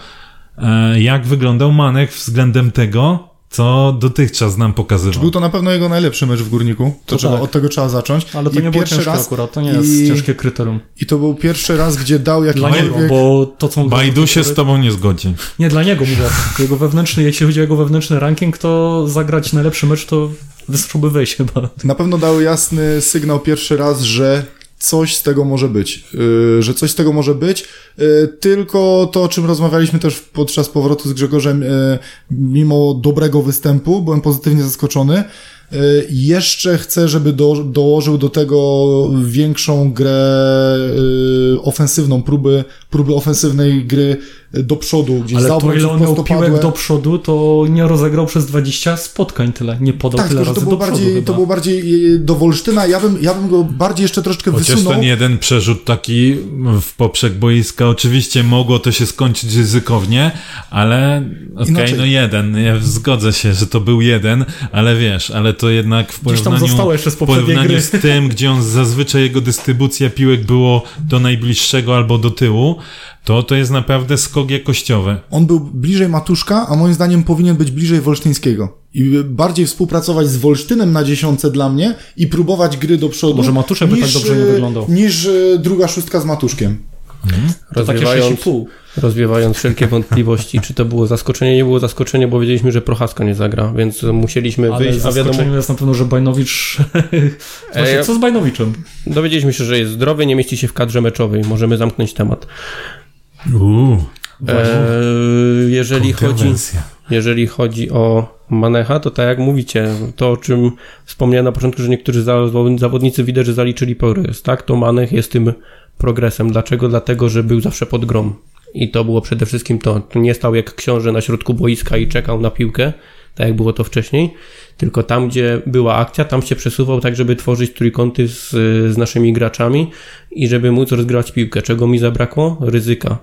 E, jak wyglądał Manek względem tego, co dotychczas nam pokazywał. Czy był to na pewno jego najlepszy mecz w Górniku? To, to trzeba, tak. Od tego trzeba zacząć. Ale to I nie było ciężkie raz, akurat, to nie jest i, ciężkie kryterium. I to był pierwszy raz, gdzie dał jakiekolwiek... Dla niego, bo to co... Bajdu się z tobą nie zgodzi. Nie, dla niego mówię. Jego wewnętrzny, jeśli chodzi o jego wewnętrzny ranking, to zagrać najlepszy mecz to wystarczyłoby wejść chyba. Na pewno dał jasny sygnał pierwszy raz, że coś z tego może być, yy, że coś z tego może być, yy, tylko to, o czym rozmawialiśmy też podczas powrotu z Grzegorzem, yy, mimo dobrego występu, byłem pozytywnie zaskoczony, Y, jeszcze chcę, żeby do, dołożył do tego większą grę y, ofensywną, próby, próby ofensywnej gry do przodu. Gdzieś Ale to ile on miał piłek do przodu, to nie rozegrał przez 20 spotkań tyle, nie podał tak, tyle razy to było do bardziej, To było bardziej y, do Wolsztyna, ja bym, ja bym go bardziej jeszcze troszkę Chociaż wysunął. ten jeden przerzut taki w poprzek boiska, oczywiście mogło to się skończyć ryzykownie, ale okej, okay, no jeden, ja zgodzę się, że to był jeden, ale wiesz, ale to jednak w porównaniu, jeszcze z, porównaniu gry. z tym, gdzie on zazwyczaj jego dystrybucja piłek było do najbliższego albo do tyłu, to to jest naprawdę skok jakościowy. On był bliżej Matuszka, a moim zdaniem powinien być bliżej Wolsztyńskiego. I bardziej współpracować z Wolsztynem na dziesiątce dla mnie i próbować gry do przodu. Może Matuszek by tak dobrze nie wyglądał. Niż e, druga szóstka z Matuszkiem. Mhm. Rozwiewając, rozwiewając wszelkie *laughs* wątpliwości, czy to było zaskoczenie, nie było zaskoczenie, bo wiedzieliśmy, że Prochaska nie zagra, więc musieliśmy Ale wyjść. A wiadomo... jest na pewno, że Bajnowicz... *laughs* Właśnie, co z Bajnowiczem? Dowiedzieliśmy się, że jest zdrowy, nie mieści się w kadrze meczowej. Możemy zamknąć temat. Uuu, eee, jeżeli chodzi, jeżeli chodzi o Manecha, to tak jak mówicie, to o czym wspomniałem na początku, że niektórzy zawodnicy widać, że zaliczyli progres, tak? To Manech jest tym progresem. Dlaczego? Dlatego, że był zawsze pod grom. I to było przede wszystkim to. Nie stał jak książę na środku boiska i czekał na piłkę, tak jak było to wcześniej, tylko tam, gdzie była akcja, tam się przesuwał tak, żeby tworzyć trójkąty z, z naszymi graczami i żeby móc rozgrywać piłkę. Czego mi zabrakło? Ryzyka.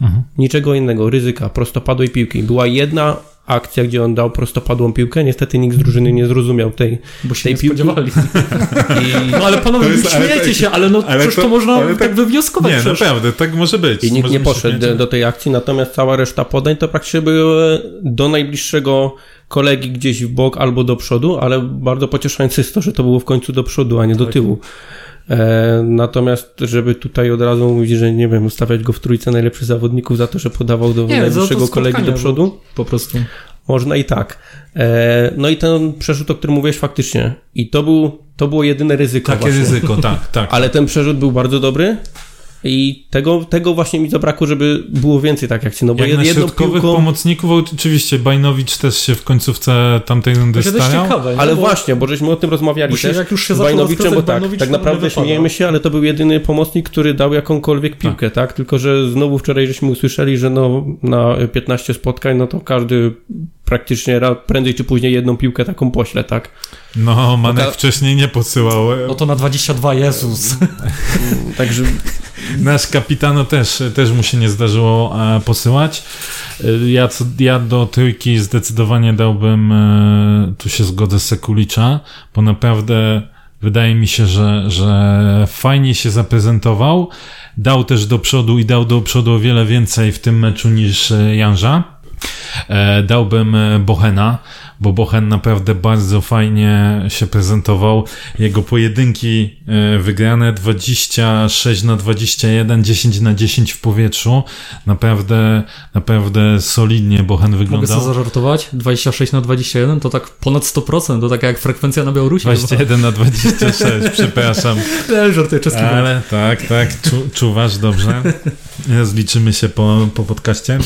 Mhm. Niczego innego, ryzyka, prostopadłej piłki. Była jedna akcja, gdzie on dał prostopadłą piłkę. Niestety nikt z drużyny nie zrozumiał tej, Bo się tej nie piłki. spodziewali. *laughs* I... No ale panowie, jest, śmiejecie tak, się, ale no ale to, to można tak, tak wywnioskować. Nie, przecież. naprawdę, tak może być. I nikt nie poszedł do, do tej akcji, natomiast cała reszta podań to praktycznie były do najbliższego kolegi gdzieś w bok albo do przodu, ale bardzo pocieszające jest to, że to było w końcu do przodu, a nie do tak. tyłu. E, natomiast, żeby tutaj od razu mówić, że nie wiem, ustawiać go w trójce najlepszych zawodników za to, że podawał do nie, najbliższego kolegi do przodu. Po prostu. Można i tak. E, no i ten przerzut, o którym mówiłeś faktycznie. I to, był, to było jedyne ryzyko. Takie właśnie. ryzyko, tak, tak. Ale ten przerzut był bardzo dobry. I tego, tego właśnie mi zabrakło, żeby było więcej tak akcji. No bo Jak jedną środkowych piłką... pomocników, oczywiście Bajnowicz też się w końcówce tamtej rundy starał. Ciekawe, ale bo... właśnie, bo żeśmy o tym rozmawiali też. Jak już się z Bajnowiczem, bo tak, tak naprawdę śmiejemy się, ale to był jedyny pomocnik, który dał jakąkolwiek piłkę, tak. tak? Tylko, że znowu wczoraj żeśmy usłyszeli, że no na 15 spotkań, no to każdy praktycznie prędzej czy później jedną piłkę taką pośle, tak? No, Manek Taka... wcześniej nie posyłał. No to na 22, Jezus. *laughs* Także Nasz kapitano też, też mu się nie zdarzyło e, posyłać. E, ja, ja do trójki zdecydowanie dałbym, e, tu się zgodzę, Sekulicza, bo naprawdę wydaje mi się, że, że fajnie się zaprezentował. Dał też do przodu i dał do przodu o wiele więcej w tym meczu niż Janża. Dałbym Bohena bo Bochen naprawdę bardzo fajnie się prezentował. Jego pojedynki e, wygrane 26 na 21, 10 na 10 w powietrzu. Naprawdę, naprawdę solidnie Bochen wyglądał. Mogę sobie zażartować? 26 na 21 to tak ponad 100%, to taka jak frekwencja na Białorusi. 21 na 26, *laughs* przepraszam. Nie, żartuję, czeski Ale tak, tak, czu, czuwasz dobrze. *laughs* Zliczymy się po, po podcaście.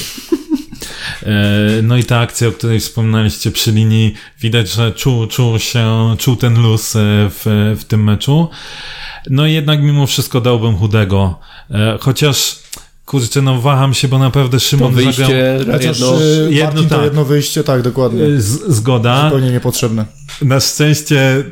E, no i ta akcja, o której wspomnieliście przy linii, widać, że czuł, czuł się, czuł ten luz e, w, w tym meczu. No i jednak mimo wszystko dałbym chudego. E, chociaż Kurczę, no waham się, bo naprawdę Szymon to wyjście, zagrał... jedno, jedno, tak. jedno wyjście, tak, dokładnie. Z, zgoda. Zupełnie niepotrzebne. Na szczęście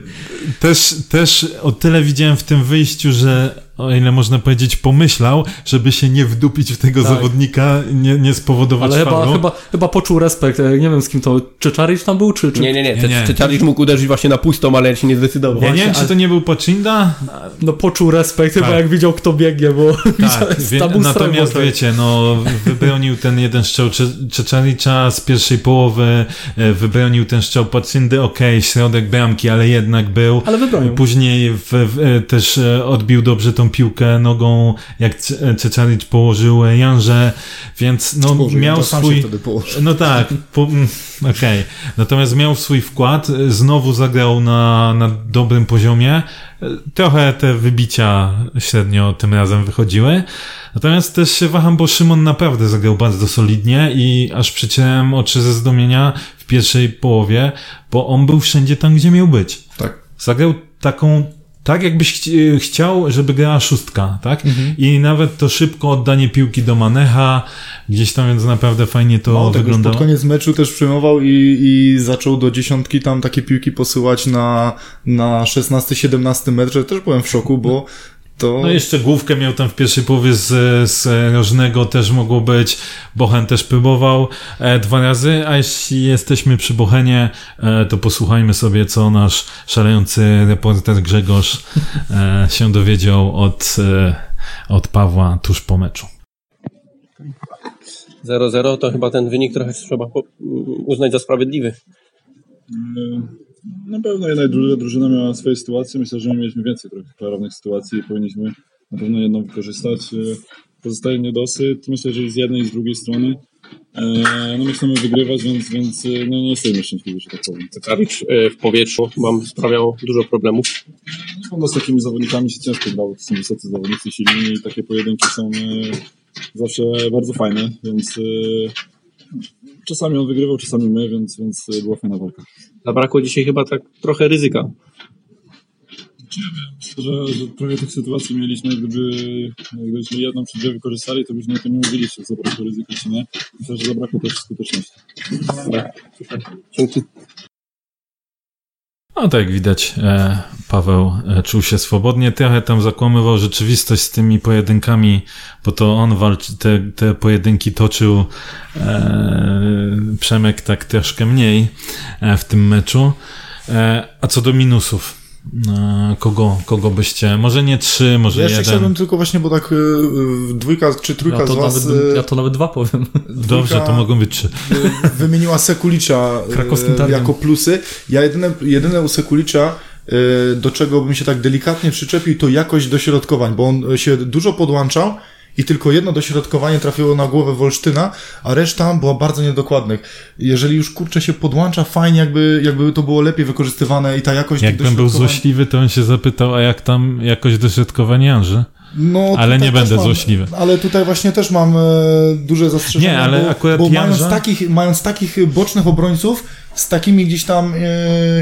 też, też o tyle widziałem w tym wyjściu, że o ile można powiedzieć, pomyślał, żeby się nie wdupić w tego tak. zawodnika, nie, nie spowodować Ale chyba, chyba, chyba poczuł respekt. Nie wiem z kim to. Czy Czaric tam był? Czy, czy... Nie, nie, nie. nie, nie. mógł uderzyć właśnie na pustą, ale się nie zdecydował. Ja nie wiem, czy to nie był Pocinda? No poczuł respekt, tak. chyba jak widział, kto biegnie, bo *laughs* tak. Wie, natomiast wiecie, no wybronił ten jeden strzał Czeczalicza z pierwszej połowy, e, wybronił ten strzał Pocindy, okej, okay, środek bramki, ale jednak był. Ale wybronił. Później w, w, e, też e, odbił dobrze tą piłkę nogą, jak Czeczaric położył Janże, więc no Boże, miał swój... No tak, po... Mm, okej. Okay. Natomiast miał swój wkład, znowu zagrał na, na dobrym poziomie. Trochę te wybicia średnio tym razem wychodziły. Natomiast też się waham, bo Szymon naprawdę zagrał bardzo solidnie i aż przeciąłem oczy ze zdumienia w pierwszej połowie, bo on był wszędzie tam, gdzie miał być. Tak. Zagrał taką tak jakbyś ch chciał, żeby grała szóstka, tak? Mhm. I nawet to szybko oddanie piłki do Manecha, gdzieś tam, więc naprawdę fajnie to no, wyglądało. Pod koniec meczu też przyjmował i, i zaczął do dziesiątki tam takie piłki posyłać na, na 16-17 metrze. Też byłem w szoku, bo to... No jeszcze główkę miał tam w pierwszej połowie z, z Rożnego, też mogło być. Bochen też próbował e, dwa razy, a jeśli jesteśmy przy Bochenie, e, to posłuchajmy sobie, co nasz szalejący reporter Grzegorz e, się dowiedział od, e, od Pawła tuż po meczu. 0-0 to chyba ten wynik trochę trzeba uznać za sprawiedliwy. Mm, na pewno jedna druga drużyna miała swoje sytuacje. Myślę, że my mieliśmy więcej trochę klarownych sytuacji i powinniśmy na pewno jedną wykorzystać. E, pozostaje niedosyt. Myślę, że i z jednej i z drugiej strony. E, no my chcemy wygrywać, więc, więc e, no, nie jesteśmy szczęśliwi, że tak powiem. Cekaricz w powietrzu mam sprawiał dużo problemów. No, z takimi zawodnikami się ciężko grało. To są wysocy zawodnicy silni i takie pojedynki są zawsze bardzo fajne, więc czasami on wygrywał, czasami my, więc, więc była fajna walka. Zabrakło dzisiaj chyba tak trochę ryzyka. Myślę, że, że trochę tych sytuacji mieliśmy, gdyby, gdybyśmy jedną czy dwie wykorzystali, to byśmy o tym nie mówili, czy zabrakło ryzyka, czy nie. Myślę, że zabrakło też skuteczności. Dobra, super. No tak, widać, e, Paweł e, czuł się swobodnie, trochę tam zakłamywał rzeczywistość z tymi pojedynkami, bo to on walczy, te, te pojedynki toczył e, Przemek tak troszkę mniej e, w tym meczu. A co do minusów, kogo, kogo byście, może nie trzy, może ja jeden. Ja chciałbym tylko właśnie, bo tak dwójka czy trójka ja z was... Nawet, ja to nawet dwa powiem. Dobrze, to mogą być trzy. Wymieniła Sekulicza jako plusy. Ja jedyne, jedyne u Sekulicza do czego bym się tak delikatnie przyczepił, to jakość dośrodkowań, bo on się dużo podłączał, i tylko jedno dośrodkowanie trafiło na głowę Wolsztyna, a reszta była bardzo niedokładnych. Jeżeli już kurczę się podłącza, fajnie jakby, jakby to było lepiej wykorzystywane i ta jakość Jakbym był złośliwy, to on się zapytał, a jak tam jakość dośrodkowania Janży? No, ale nie będę mam, złośliwy. Ale tutaj właśnie też mam e, duże zastrzeżenia. Nie, ale bo, akurat bo Janża... mając, takich, mając takich bocznych obrońców, z takimi gdzieś tam e,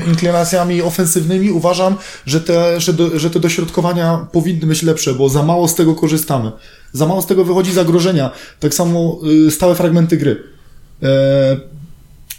inklinacjami ofensywnymi uważam, że te, że, do, że te dośrodkowania powinny być lepsze, bo za mało z tego korzystamy. Za mało z tego wychodzi zagrożenia. Tak samo e, stałe fragmenty gry. E,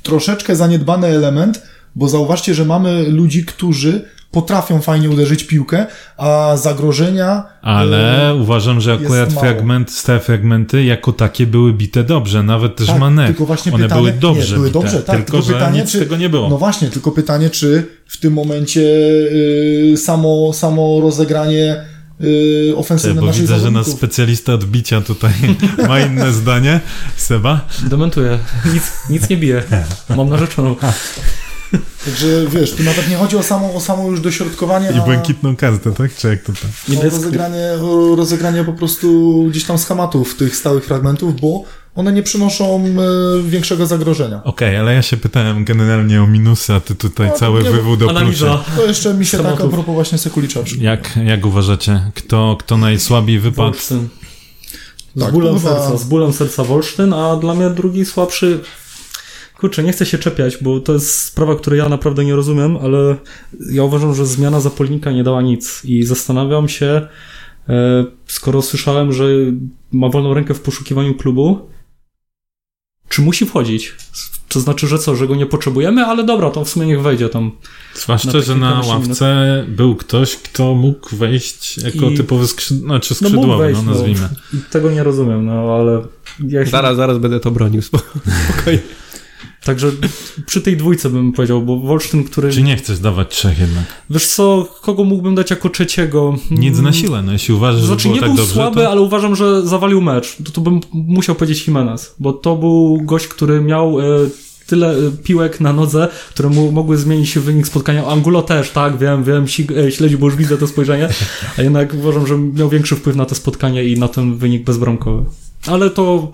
troszeczkę zaniedbany element, bo zauważcie, że mamy ludzi, którzy potrafią fajnie uderzyć piłkę, a zagrożenia. Ale e, uważam, że akurat fragment, te fragmenty jako takie były bite dobrze, nawet też tak, Manek. Tylko właśnie One pytanie, były dobrze. Nie, były bite, dobrze, tak, tylko, tylko pytanie, czy, tego nie było. No właśnie, tylko pytanie, czy w tym momencie y, samo, samo rozegranie yy, ofensywne Bo widzę, że nasz specjalista odbicia tutaj *laughs* ma inne zdanie. Seba? Dementuję. Nic, nic nie bije. *laughs* Mam narzeczoną. Także wiesz, tu nawet nie chodzi o samo, o samo już dośrodkowanie. I błękitną kartę, tak? Czy jak to tak? O rozegranie, o rozegranie po prostu gdzieś tam schematów tych stałych fragmentów, bo one nie przynoszą e, większego zagrożenia. Okej, okay, ale ja się pytałem generalnie o minusy, a ty tutaj no, cały wywód do plusza. To jeszcze mi się tak a propos właśnie Sekulicza jak, jak uważacie, kto, kto najsłabiej wypadł? Wolsztyn. Z, tak, bólem serca, z bólem serca Wolsztyn, a dla mnie drugi słabszy kurczę, nie chcę się czepiać, bo to jest sprawa, której ja naprawdę nie rozumiem, ale ja uważam, że zmiana zapolnika nie dała nic i zastanawiam się, e, skoro słyszałem, że ma wolną rękę w poszukiwaniu klubu, czy musi wchodzić? To znaczy, że co, że go nie potrzebujemy, ale dobra, to w sumie niech wejdzie tam. Zwłaszcza, na że na ławce minut. był ktoś, kto mógł wejść jako I... typowy skrzyd... znaczy no, skrzydłowy, no, wejść, no nazwijmy. No, tego nie rozumiem, no ale... Ja się... Zaraz, zaraz będę to bronił, *laughs* spokojnie. Także przy tej dwójce bym powiedział, bo Wolsztyn, który... Czy nie chcesz dawać trzech jednak? Wiesz co, kogo mógłbym dać jako trzeciego? Nic na siłę, no jeśli uważasz, znaczy, że było nie tak był dobrze, słaby, to... ale uważam, że zawalił mecz. To, to bym musiał powiedzieć Jimenez, bo to był gość, który miał... E, tyle e, piłek na nodze, które mu mogły zmienić się wynik spotkania. Angulo też, tak, wiem, wiem, e, śledzi, bo już widzę to spojrzenie, a jednak uważam, że miał większy wpływ na to spotkanie i na ten wynik bezbramkowy. Ale to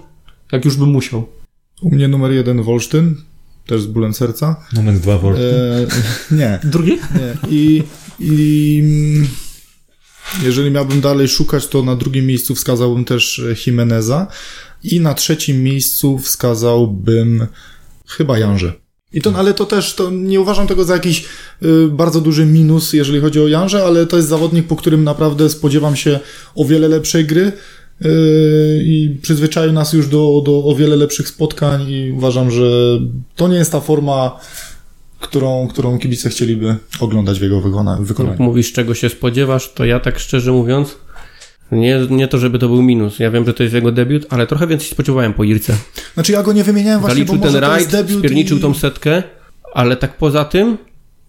jak już bym musiał. U mnie numer jeden Wolsztyn, też z bólem serca. Numer dwa Wolsztyn. E, nie. *laughs* Drugi? Nie. I, I jeżeli miałbym dalej szukać, to na drugim miejscu wskazałbym też Jimeneza i na trzecim miejscu wskazałbym chyba Janże. I to, ale to też, to nie uważam tego za jakiś y, bardzo duży minus, jeżeli chodzi o Janże, ale to jest zawodnik, po którym naprawdę spodziewam się o wiele lepszej gry. Yy, i przyzwyczaił nas już do, do o wiele lepszych spotkań i uważam, że to nie jest ta forma, którą, którą kibice chcieliby oglądać w jego wykonaniu. Jak mówisz, czego się spodziewasz, to ja tak szczerze mówiąc, nie, nie to, żeby to był minus. Ja wiem, że to jest jego debiut, ale trochę więcej spodziewałem po Irce. Znaczy ja go nie wymieniałem właśnie, Zaliczył bo ten rajd, spierniczył i... tą setkę, ale tak poza tym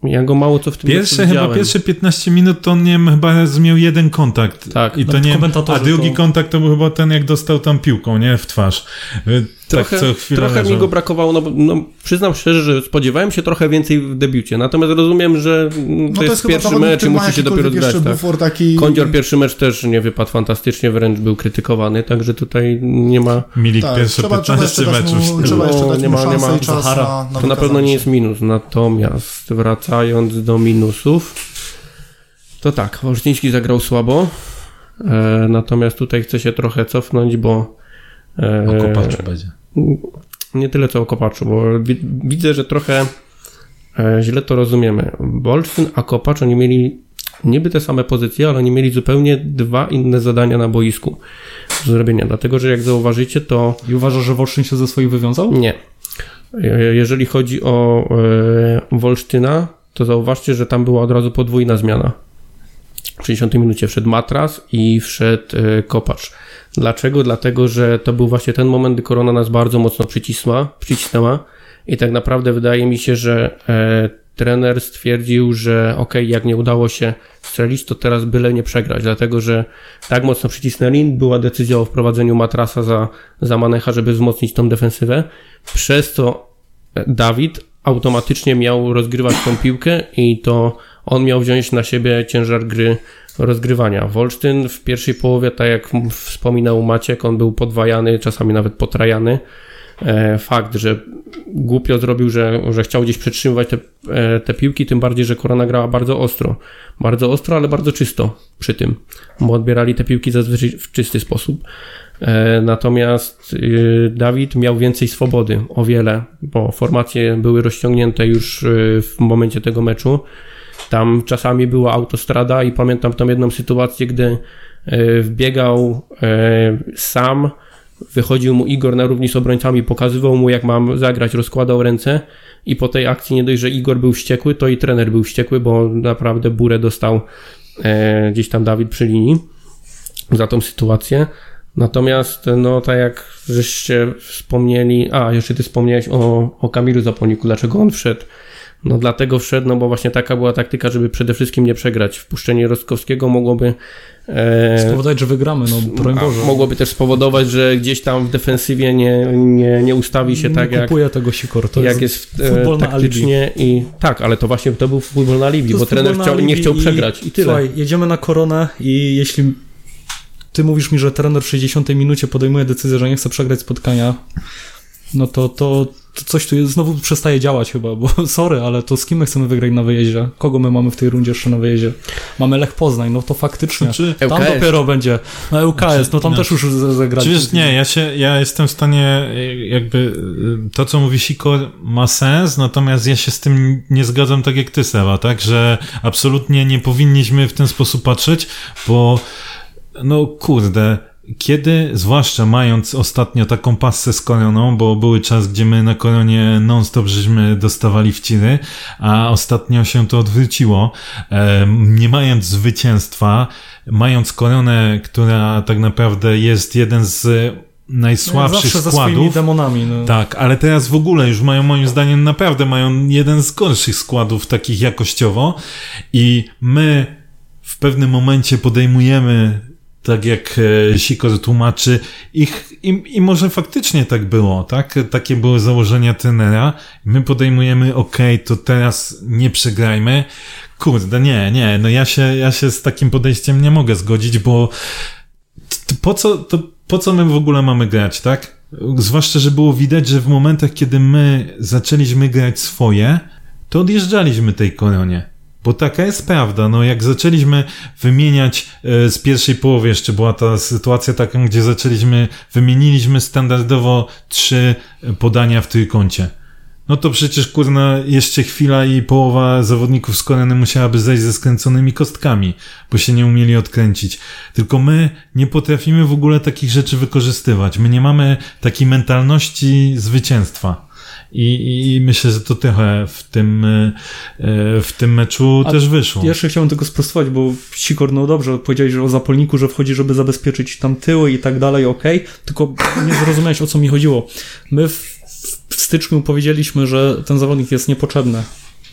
ja go mało co w tym Pierwsze chyba pierwsze 15 minut to on nie chyba miał jeden kontakt. Tak, I to nie, a drugi to... kontakt to był chyba ten, jak dostał tam piłką, nie? W twarz. Tak, trochę, tak, trochę mi go brakowało, no, no, przyznam szczerze, że spodziewałem się trochę więcej w debiucie, natomiast rozumiem, że to, no to jest, jest pierwszy mecz i musi się dopiero zgrać. Tak. Taki... Kądzior pierwszy mecz też nie wypadł fantastycznie, wręcz był krytykowany, także tutaj nie ma... Milik tak, pierwsze trzeba, 15 trzeba meczów. Mu, trzeba jeszcze dać nie ma, nie ma czas na, na To na pewno nie jest minus, natomiast wracając do minusów, to tak, Wolsztyński zagrał słabo, e, natomiast tutaj chcę się trochę cofnąć, bo o kopaczu będzie. Nie tyle co o Kopaczu, bo widzę, że trochę e, źle to rozumiemy. Bolsztyn a Kopacz oni mieli niby te same pozycje, ale oni mieli zupełnie dwa inne zadania na boisku do zrobienia. Dlatego, że jak zauważycie, to. I uważasz, że Wolsztyn się ze swoich wywiązał? Nie. Jeżeli chodzi o e, Wolsztyna, to zauważcie, że tam była od razu podwójna zmiana. W 60 minucie wszedł matras i wszedł e, kopacz. Dlaczego? Dlatego, że to był właśnie ten moment, gdy korona nas bardzo mocno przycisła, przycisnęła i tak naprawdę wydaje mi się, że e, trener stwierdził, że ok, jak nie udało się strzelić, to teraz byle nie przegrać, dlatego że tak mocno przycisnęli, była decyzja o wprowadzeniu matrasa za, za Manecha, żeby wzmocnić tą defensywę, przez to Dawid automatycznie miał rozgrywać tą piłkę i to on miał wziąć na siebie ciężar gry rozgrywania. Wolsztyn w pierwszej połowie, tak jak wspominał Maciek, on był podwajany, czasami nawet potrajany. E, fakt, że głupio zrobił, że, że chciał gdzieś przetrzymywać te, e, te piłki, tym bardziej, że Korona grała bardzo ostro. Bardzo ostro, ale bardzo czysto przy tym, bo odbierali te piłki zazwyczaj w czysty sposób. E, natomiast y, Dawid miał więcej swobody, o wiele, bo formacje były rozciągnięte już y, w momencie tego meczu. Tam czasami była autostrada i pamiętam tam jedną sytuację, gdy y, wbiegał sam, wychodził mu Igor na równi z obrońcami, pokazywał mu jak mam zagrać, rozkładał ręce i po tej akcji nie dość, że Igor był wściekły, to i trener był wściekły, bo naprawdę burę dostał e, gdzieś tam Dawid przy linii za tą sytuację. Natomiast, no tak jak żeście wspomnieli, a jeszcze ty wspomniałeś o, o Kamilu Zapolniku, dlaczego on wszedł no dlatego wszedł, no bo właśnie taka była taktyka, żeby przede wszystkim nie przegrać. Wpuszczenie Rostkowskiego mogłoby e, spowodować, że wygramy, no broń Boże. Mogłoby też spowodować, że gdzieś tam w defensywie nie, nie, nie ustawi się nie tak jak... kupuje tego Sikor, to jak jest, jest e, taktycznie alibi. i tak, ale to właśnie to był futbol na alibi, bo trener chciał, nie chciał przegrać i tyle. Słuchaj, jedziemy na koronę i jeśli ty mówisz mi, że trener w 60 minucie podejmuje decyzję, że nie chce przegrać spotkania, no to, to coś tu jest, znowu przestaje działać chyba, bo *laughs* sorry, ale to z kim my chcemy wygrać na wyjeździe? Kogo my mamy w tej rundzie jeszcze na wyjeździe? Mamy Lech Poznań, no to faktycznie. Znaczy, tam LKS. dopiero będzie. No LKS, znaczy, no tam no, też już zagrać. Przecież nie, ja się, ja jestem w stanie jakby to, co mówi Siko ma sens, natomiast ja się z tym nie zgadzam tak jak ty, Seba, tak, że absolutnie nie powinniśmy w ten sposób patrzeć, bo no kurde, kiedy, zwłaszcza mając ostatnio taką pasę z koroną, bo były czas, gdzie my na koronie non-stop żeśmy dostawali wciny, a ostatnio się to odwróciło, nie mając zwycięstwa, mając koronę, która tak naprawdę jest jeden z najsłabszych no, składów. demonami. No. Tak, ale teraz w ogóle już mają moim zdaniem naprawdę mają jeden z gorszych składów takich jakościowo i my w pewnym momencie podejmujemy tak jak e, Sikor tłumaczy, ich, i, i może faktycznie tak było, tak? Takie były założenia trenera. My podejmujemy, ok, to teraz nie przegrajmy. Kurde, nie, nie, no ja się, ja się z takim podejściem nie mogę zgodzić, bo po co, to po co my w ogóle mamy grać, tak? Zwłaszcza, że było widać, że w momentach, kiedy my zaczęliśmy grać swoje, to odjeżdżaliśmy tej koronie. Bo taka jest prawda. No, jak zaczęliśmy wymieniać e, z pierwszej połowy, jeszcze była ta sytuacja taka, gdzie zaczęliśmy, wymieniliśmy standardowo trzy podania w trójkącie. No to przecież kurna jeszcze chwila i połowa zawodników z Koreny musiałaby zejść ze skręconymi kostkami, bo się nie umieli odkręcić. Tylko my nie potrafimy w ogóle takich rzeczy wykorzystywać. My nie mamy takiej mentalności zwycięstwa. I, I myślę, że to trochę w tym, e, w tym meczu A też wyszło. Jeszcze chciałem tylko sprostować, bo Sikor, no dobrze, powiedziałeś że o zapolniku, że wchodzi, żeby zabezpieczyć tam tyły i tak dalej, okej, okay, tylko nie zrozumiałeś o co mi chodziło. My w, w styczniu powiedzieliśmy, że ten zawodnik jest niepotrzebny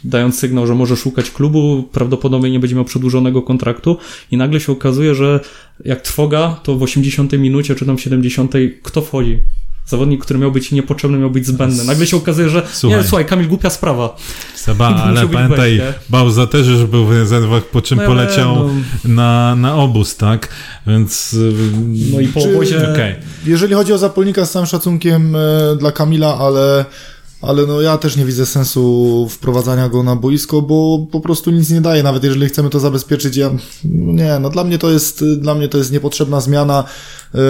dając sygnał, że może szukać klubu, prawdopodobnie nie będzie miał przedłużonego kontraktu i nagle się okazuje, że jak trwoga, to w 80 minucie czy tam w 70 kto wchodzi? Zawodnik, który miał być niepotrzebny, miał być zbędny. Nagle się okazuje, że słuchaj, nie, słuchaj Kamil, głupia sprawa. Seba, *laughs* ale pamiętaj, Bauza też już był w rezerwach, po czym no, poleciał no. na, na obóz, tak? Więc... No i po obozie... Okay. Jeżeli chodzi o Zapolnika, z całym szacunkiem e, dla Kamila, ale ale no ja też nie widzę sensu wprowadzania go na boisko, bo po prostu nic nie daje, nawet jeżeli chcemy to zabezpieczyć, ja, nie, no dla mnie to jest, dla mnie to jest niepotrzebna zmiana, yy,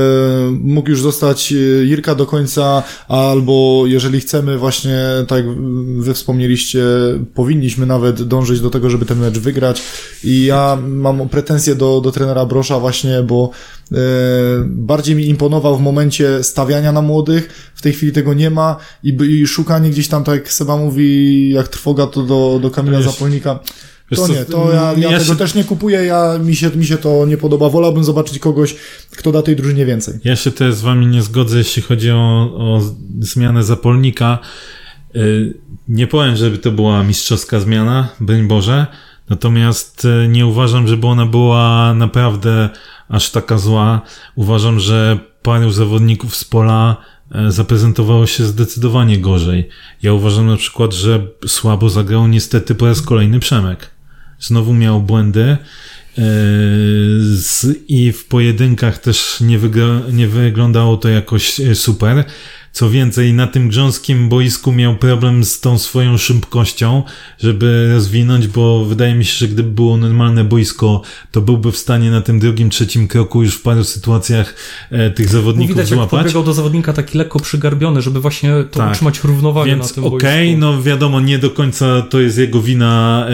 mógł już zostać Jirka do końca, albo jeżeli chcemy właśnie, tak jak wy wspomnieliście, powinniśmy nawet dążyć do tego, żeby ten mecz wygrać. I ja mam pretensje do, do trenera Brosza właśnie, bo bardziej mi imponował w momencie stawiania na młodych, w tej chwili tego nie ma i, i szukanie gdzieś tam, tak jak Seba mówi, jak trwoga to do, do Kamila Wiesz, Zapolnika. To nie, to ja, ja, ja tego się... też nie kupuję, ja, mi, się, mi się to nie podoba. Wolałbym zobaczyć kogoś, kto da tej drużynie więcej. Ja się też z wami nie zgodzę, jeśli chodzi o, o zmianę Zapolnika. Y, nie powiem, żeby to była mistrzowska zmiana, broń Boże, natomiast y, nie uważam, żeby ona była naprawdę aż taka zła. Uważam, że paru zawodników z pola E, zaprezentowało się zdecydowanie gorzej. Ja uważam na przykład, że słabo zagrał niestety po raz kolejny Przemek. Znowu miał błędy e, i w pojedynkach też nie, nie wyglądało to jakoś e, super. Co więcej, na tym grząskim boisku miał problem z tą swoją szybkością, żeby rozwinąć, bo wydaje mi się, że gdyby było normalne boisko, to byłby w stanie na tym drugim, trzecim kroku już w paru sytuacjach e, tych zawodników Widać, złapać. Widać, jak do zawodnika taki lekko przygarbiony, żeby właśnie to tak. utrzymać równowagę Więc na tym okay, boisku. Okej, no wiadomo, nie do końca to jest jego wina e,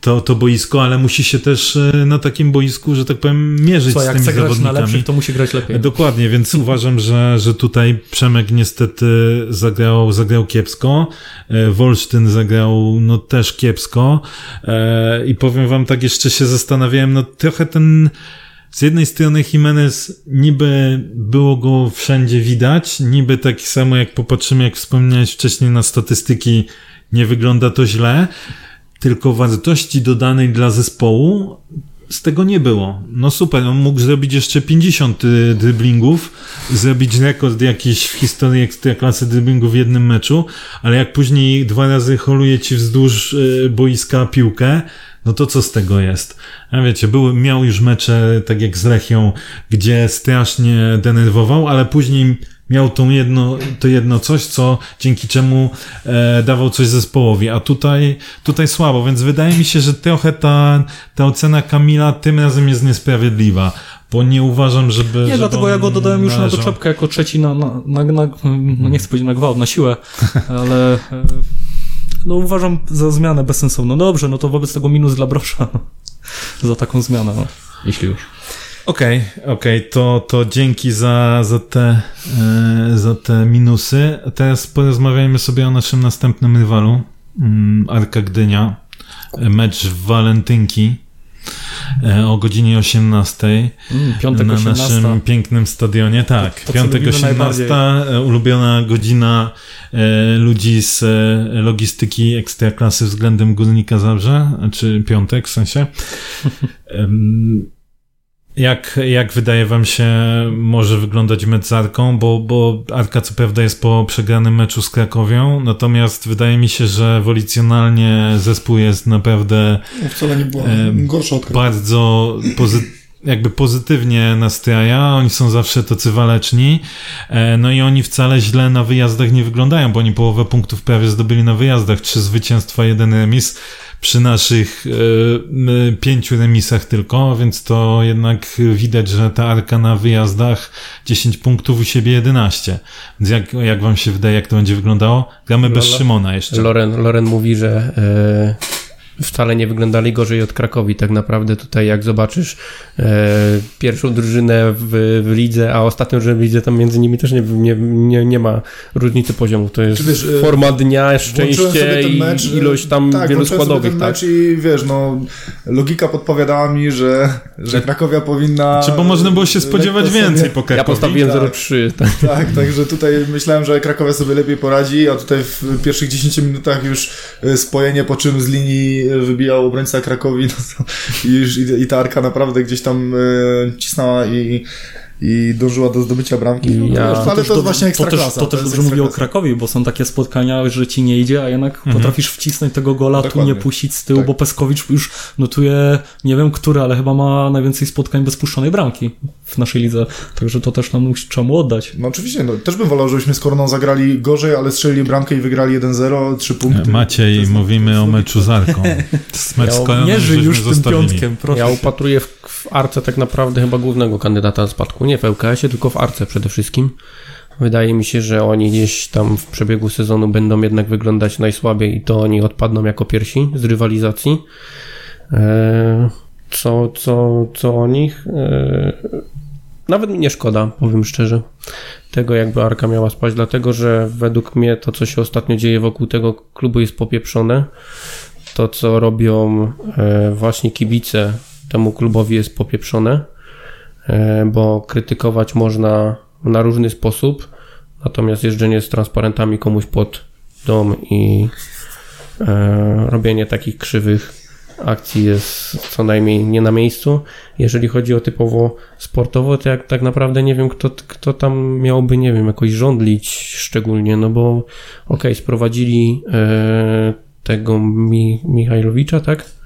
to, to boisko, ale musi się też e, na takim boisku, że tak powiem, mierzyć Co, z tymi zawodnikami. jak chce grać na lepszych, to musi grać lepiej. Dokładnie, więc *laughs* uważam, że, że tutaj Przemek Przemek niestety zagrał, zagrał kiepsko. E, Wolsztyn zagrał no też kiepsko. E, I powiem wam tak, jeszcze się zastanawiałem, no trochę ten z jednej strony Jimenez niby było go wszędzie widać, niby tak samo jak popatrzymy, jak wspomniałeś wcześniej na statystyki, nie wygląda to źle, tylko wartości dodanej dla zespołu z tego nie było. No super, on mógł zrobić jeszcze 50 y, dryblingów, zrobić rekord jakiś w historii ekstraklasy dryblingów w jednym meczu, ale jak później dwa razy holuje ci wzdłuż y, boiska piłkę, no to co z tego jest? A wiecie, był, miał już mecze, tak jak z Lechią, gdzie strasznie denerwował, ale później miał tą jedno, to jedno coś, co dzięki czemu e, dawał coś zespołowi, a tutaj, tutaj słabo, więc wydaje mi się, że trochę ta, ta ocena Kamila tym razem jest niesprawiedliwa, bo nie uważam, żeby... Nie, żeby dlatego ja go dodałem już należał. na doczepkę jako trzeci na, na, na, na no nie chcę powiedzieć na gwałt, na siłę, *laughs* ale e, no uważam za zmianę bezsensowną. No dobrze, no to wobec tego minus dla Brosza *laughs* za taką zmianę, no, jeśli już. Okej, okay, okej, okay, to, to dzięki za, za, te, e, za te minusy. Teraz porozmawiajmy sobie o naszym następnym rywalu. Mm, Arka Gdynia. Mecz w Walentynki e, o godzinie 18 mm, piątek na 18. naszym pięknym stadionie. Tak, to, to piątek 18, e, ulubiona godzina e, ludzi z e, logistyki ekstraklasy względem Górnika Zabrze, czy piątek w sensie. *laughs* Jak, jak wydaje wam się może wyglądać mecz z Arką, bo, bo Arka co prawda jest po przegranym meczu z Krakowią, natomiast wydaje mi się, że wolicjonalnie zespół jest naprawdę no, wcale nie była e, gorsza od bardzo pozytywny jakby pozytywnie nastraja, oni są zawsze tacy waleczni, e, no i oni wcale źle na wyjazdach nie wyglądają, bo oni połowę punktów prawie zdobyli na wyjazdach, trzy zwycięstwa, jeden remis, przy naszych e, pięciu remisach tylko, więc to jednak widać, że ta arka na wyjazdach 10 punktów u siebie 11. Więc jak, jak wam się wydaje, jak to będzie wyglądało? Gramy bez Szymona jeszcze. Loren, Loren mówi, że e, wcale nie wyglądali gorzej od Krakowi. Tak naprawdę tutaj jak zobaczysz e, pierwszą drużynę w, w lidze, a ostatnią drużynę w lidze, tam między nimi też nie, nie, nie, nie ma różnicy poziomu. To jest wiesz, e, forma dnia, szczęście i mecz, ilość tam tak, wielu składowych. ten tak? mecz i wiesz, no logika podpowiadała mi, że, że Krakowia powinna... Czy bo można było się spodziewać więcej po Krakowi? Ja postawiłem tak, 0-3. Tak. tak, także tutaj myślałem, że Krakowia sobie lepiej poradzi, a tutaj w pierwszych 10 minutach już e, spojenie po czym z linii wybijał obrońca Krakowi *laughs* no i, i, i ta arka naprawdę gdzieś tam e, cisnęła i i dążyła do zdobycia bramki. Ja, ale to, to, jest właśnie ekstra To też, to też dobrze mówi o Krakowi, bo są takie spotkania, że ci nie idzie, a jednak mhm. potrafisz wcisnąć tego gola, Dokładnie. tu nie puścić z tyłu, tak. bo Peskowicz już notuje, nie wiem który, ale chyba ma najwięcej spotkań bez puszczonej bramki w naszej lidze, także to też nam trzeba mu oddać. No oczywiście, no, też bym wolał, żebyśmy z Korną zagrali gorzej, ale strzelili bramkę i wygrali 1-0, 3 punkty. Maciej, mówimy o meczu z Arką. *laughs* Mecz ja mierzy już tym piątkiem, proszę. Ja upatruję w, w Arce tak naprawdę chyba głównego kandydata na spadku. Nie w LKS-ie, tylko w Arce przede wszystkim. Wydaje mi się, że oni gdzieś tam w przebiegu sezonu będą jednak wyglądać najsłabiej i to oni odpadną jako pierwsi z rywalizacji. E, co, co, co o nich? E, nawet mi nie szkoda, powiem szczerze, tego jakby Arka miała spać, dlatego że według mnie to, co się ostatnio dzieje wokół tego klubu jest popieprzone. To, co robią e, właśnie kibice temu klubowi jest popieprzone, bo krytykować można na różny sposób, natomiast jeżdżenie z transparentami komuś pod dom i e, robienie takich krzywych akcji jest co najmniej nie na miejscu. Jeżeli chodzi o typowo sportowo, to jak tak naprawdę nie wiem, kto, kto tam miałby, nie wiem, jakoś rządlić szczególnie, no bo okej, okay, sprowadzili e, tego Mi, Michajlowicza, tak?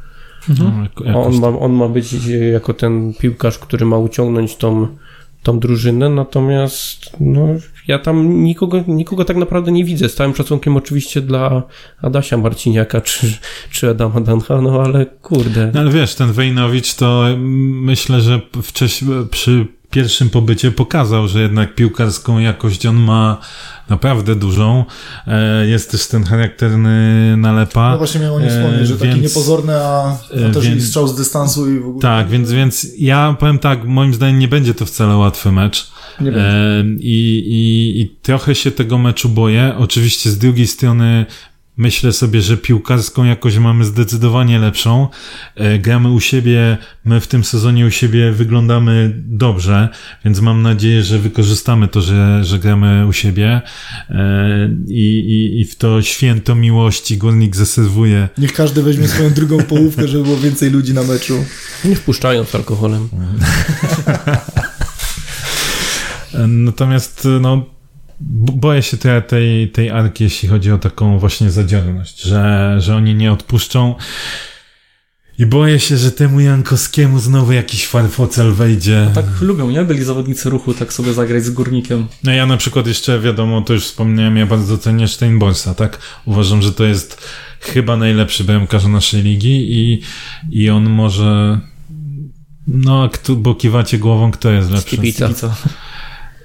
Mhm. No, on, ma, on ma być jako ten piłkarz, który ma uciągnąć tą tą drużynę, natomiast no, ja tam nikogo, nikogo tak naprawdę nie widzę. Z całym szacunkiem oczywiście dla Adasia Marciniaka czy, czy Adama Dancha, no ale kurde. No ale wiesz, ten Wejnowicz to myślę, że wcześniej przy pierwszym pobycie pokazał, że jednak piłkarską jakość on ma naprawdę dużą. E, jest też ten charakterny nalepa. No właśnie miałem o nim wspomnieć, że więc, taki niepozorny, a, a też więc, strzał z dystansu i w ogóle. Tak, więc, więc ja powiem tak, moim zdaniem nie będzie to wcale łatwy mecz. Nie e, i, i, I trochę się tego meczu boję. Oczywiście z drugiej strony Myślę sobie, że piłkarską jakoś mamy zdecydowanie lepszą. E, gramy u siebie, my w tym sezonie u siebie wyglądamy dobrze, więc mam nadzieję, że wykorzystamy to, że, że gramy u siebie e, i, i, i w to święto miłości Górnik zaserwuje. Niech każdy weźmie swoją drugą połówkę, żeby było więcej ludzi na meczu. Nie wpuszczając alkoholem. *laughs* Natomiast no, boję się tej, tej, tej arki, jeśli chodzi o taką właśnie zadziorność, że, że oni nie odpuszczą. I boję się, że temu Jankowskiemu znowu jakiś farfocel wejdzie. A tak lubią, nie? Byli zawodnicy ruchu tak sobie zagrać z górnikiem. No ja na przykład jeszcze, wiadomo, to już wspomniałem, ja bardzo cenię Steinborsa, tak? Uważam, że to jest chyba najlepszy bramkarz naszej ligi i, i on może... No, kto, bo kiwacie głową, kto jest lepszy? Stipica.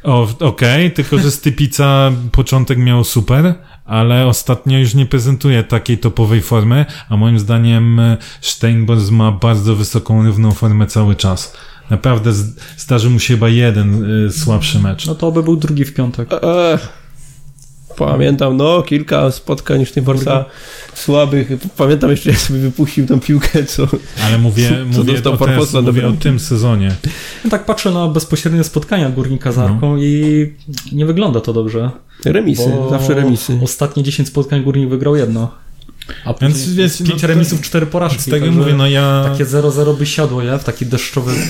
Okej, okay, tylko że Stypica początek miał super, ale ostatnio już nie prezentuje takiej topowej formy, a moim zdaniem Steinborz ma bardzo wysoką, równą formę cały czas. Naprawdę zdarzy mu się chyba jeden y, słabszy mecz. No to by był drugi w piątek. E, Pamiętam, no, kilka spotkań już Borsa słabych. Pamiętam jeszcze, jak sobie wypuścił tą piłkę, co. Ale mówię, co mówię, o, teraz, mówię o tym sezonie. No tak patrzę na bezpośrednie spotkania górnika z Arką no. i nie wygląda to dobrze. Remisy, zawsze remisy. Ostatnie 10 spotkań górnik wygrał jedno. A więc, więc 5 no, remisów, 4 porażki. Z tego mówię, no ja. Takie 0-0 by siadło, ja? W taki deszczowy. *laughs*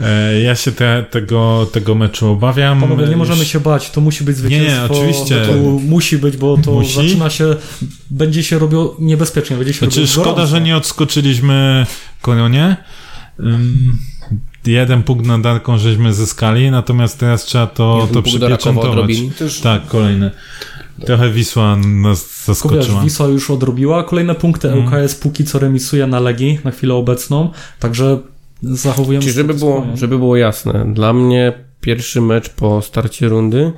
E, ja się te, tego, tego meczu obawiam. Panowie, nie możemy się bać, to musi być zwycięstwo. Nie, nie oczywiście. To musi być, bo to musi? zaczyna się, będzie się robiło niebezpiecznie. Będzie się znaczy, szkoda, gorąco. że nie odskoczyliśmy koronie. Um, jeden punkt nad Darką żeśmy zyskali, natomiast teraz trzeba to, to przypieczętować. Tak, kolejny. Trochę Wisła nas zaskoczyła. Wiesz, Wisła już odrobiła. Kolejne punkty mm. LKS póki co remisuje na Legii na chwilę obecną, także zachowujemy Czyli żeby było, żeby było jasne, dla mnie pierwszy mecz po starcie rundy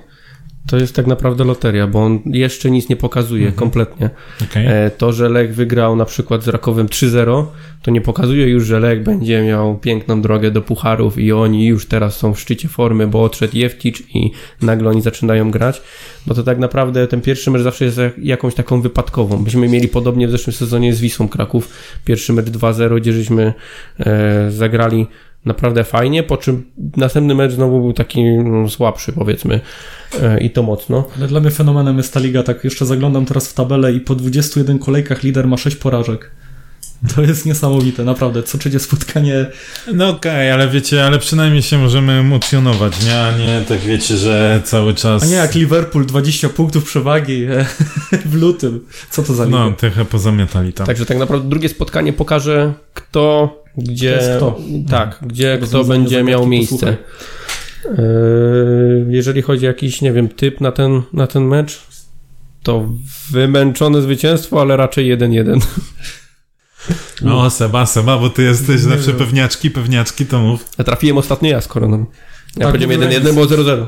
to jest tak naprawdę loteria, bo on jeszcze nic nie pokazuje mhm. kompletnie. Okay. E, to, że Lech wygrał na przykład z Rakowem 3-0, to nie pokazuje już, że Lech będzie miał piękną drogę do pucharów i oni już teraz są w szczycie formy, bo odszedł Jeftic i nagle oni zaczynają grać. No to tak naprawdę ten pierwszy mecz zawsze jest jakąś taką wypadkową. Byśmy mieli podobnie w zeszłym sezonie z Wisłą Kraków. Pierwszy mecz 2-0, gdzie żeśmy e, zagrali naprawdę fajnie, po czym następny mecz znowu był taki no, słabszy, powiedzmy, e, i to mocno. Ale dla mnie fenomenem jest ta liga, tak jeszcze zaglądam teraz w tabelę i po 21 kolejkach lider ma 6 porażek. To jest niesamowite, naprawdę. Co trzecie spotkanie. No okej, okay, ale wiecie, ale przynajmniej się możemy emocjonować, nie? A nie tak wiecie, że cały czas. A nie jak Liverpool 20 punktów przewagi e, *laughs* w lutym. Co to za liga? No, trochę pozamiatali tam. Także tak naprawdę drugie spotkanie pokaże, kto, gdzie. Kto. Tak, gdzie kto będzie miał miejsce. E, jeżeli chodzi o jakiś, nie wiem, typ na ten, na ten mecz, to wymęczone zwycięstwo, ale raczej 1-1. *laughs* No, Seba, Seba, bo ty jesteś nie zawsze wiem. pewniaczki, pewniaczki, to mów. Ja trafiłem ostatnio ja, skoro nam. Ja tak, powiedziałem 1-1, było 0-0.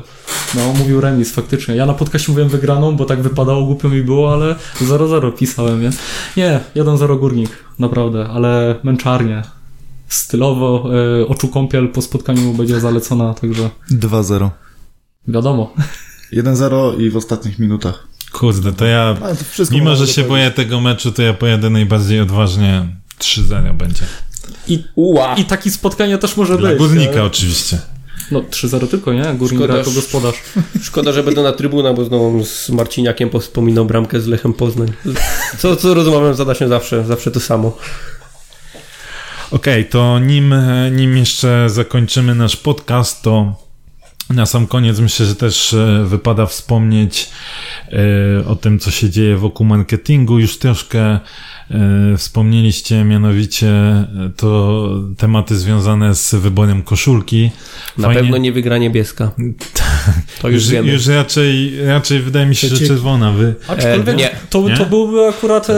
No, mówił remis, faktycznie. Ja na podcaście mówiłem wygraną, bo tak wypadało, głupio mi było, ale 0-0 pisałem, nie? Nie, 1-0 górnik, naprawdę, ale męczarnie. Stylowo, y, oczu kąpiel po spotkaniu będzie zalecona, także... 2-0. Wiadomo. 1-0 i w ostatnich minutach. Kurde, to ja, to mimo że się boję tego meczu, to ja pojadę najbardziej odważnie. 3-0 będzie. I, I takie spotkanie też może Dla być. Górnika ale... oczywiście. No 3-0 tylko, nie? Górnik szkoda, jako gospodarz. *laughs* Szkoda, że będę na trybunach, bo znowu z Marciniakiem wspominał bramkę z Lechem Poznań. Co, co rozmawiam, zada się zawsze, zawsze to samo. Okej, okay, to nim, nim jeszcze zakończymy nasz podcast, to na sam koniec myślę, że też e, wypada wspomnieć e, o tym, co się dzieje wokół marketingu. Już troszkę wspomnieliście mianowicie e, to tematy związane z wyborem koszulki. Na Fajnie... pewno nie wygra niebieska. *laughs* To już, już wiemy. Już raczej, raczej wydaje mi się, że czerwona. Wy... Aczkolwiek e, nie. To, nie? to byłby akurat e,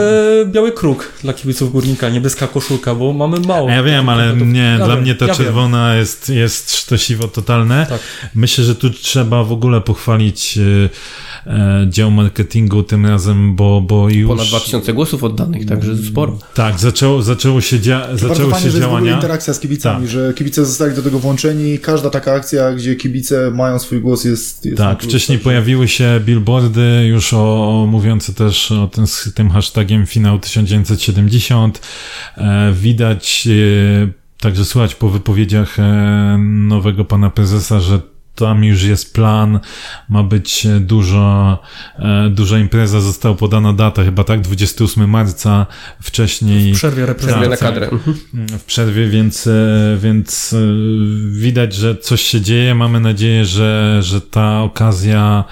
biały kruk dla kibiców Górnika, niebieska koszulka, bo mamy mało. Ja wiem, ale nie, ja dla wiem, mnie ta ja czerwona jest, jest sztosiwo totalne. Tak. Myślę, że tu trzeba w ogóle pochwalić e, dział marketingu tym razem, bo, bo już... Ponad 2000 głosów oddanych, także sporo. Tak, zaczęło, zaczęło się, dzia, zaczęło fajnie, się działania. Interakcja z kibicami, tak. że kibice zostali do tego włączeni. Każda taka akcja, gdzie kibice mają swój głos jest... jest tak, wcześniej pojawiły się billboardy już o, mówiące też o tym, tym hashtagiem finał 1970. E, widać e, Także słychać po wypowiedziach e, nowego pana prezesa, że tam już jest plan, ma być dużo, e, duża impreza, została podana data, chyba tak, 28 marca, wcześniej. W przerwie reprezentacji. na kadrę. Mhm. W przerwie, więc, e, więc e, widać, że coś się dzieje. Mamy nadzieję, że, że ta okazja,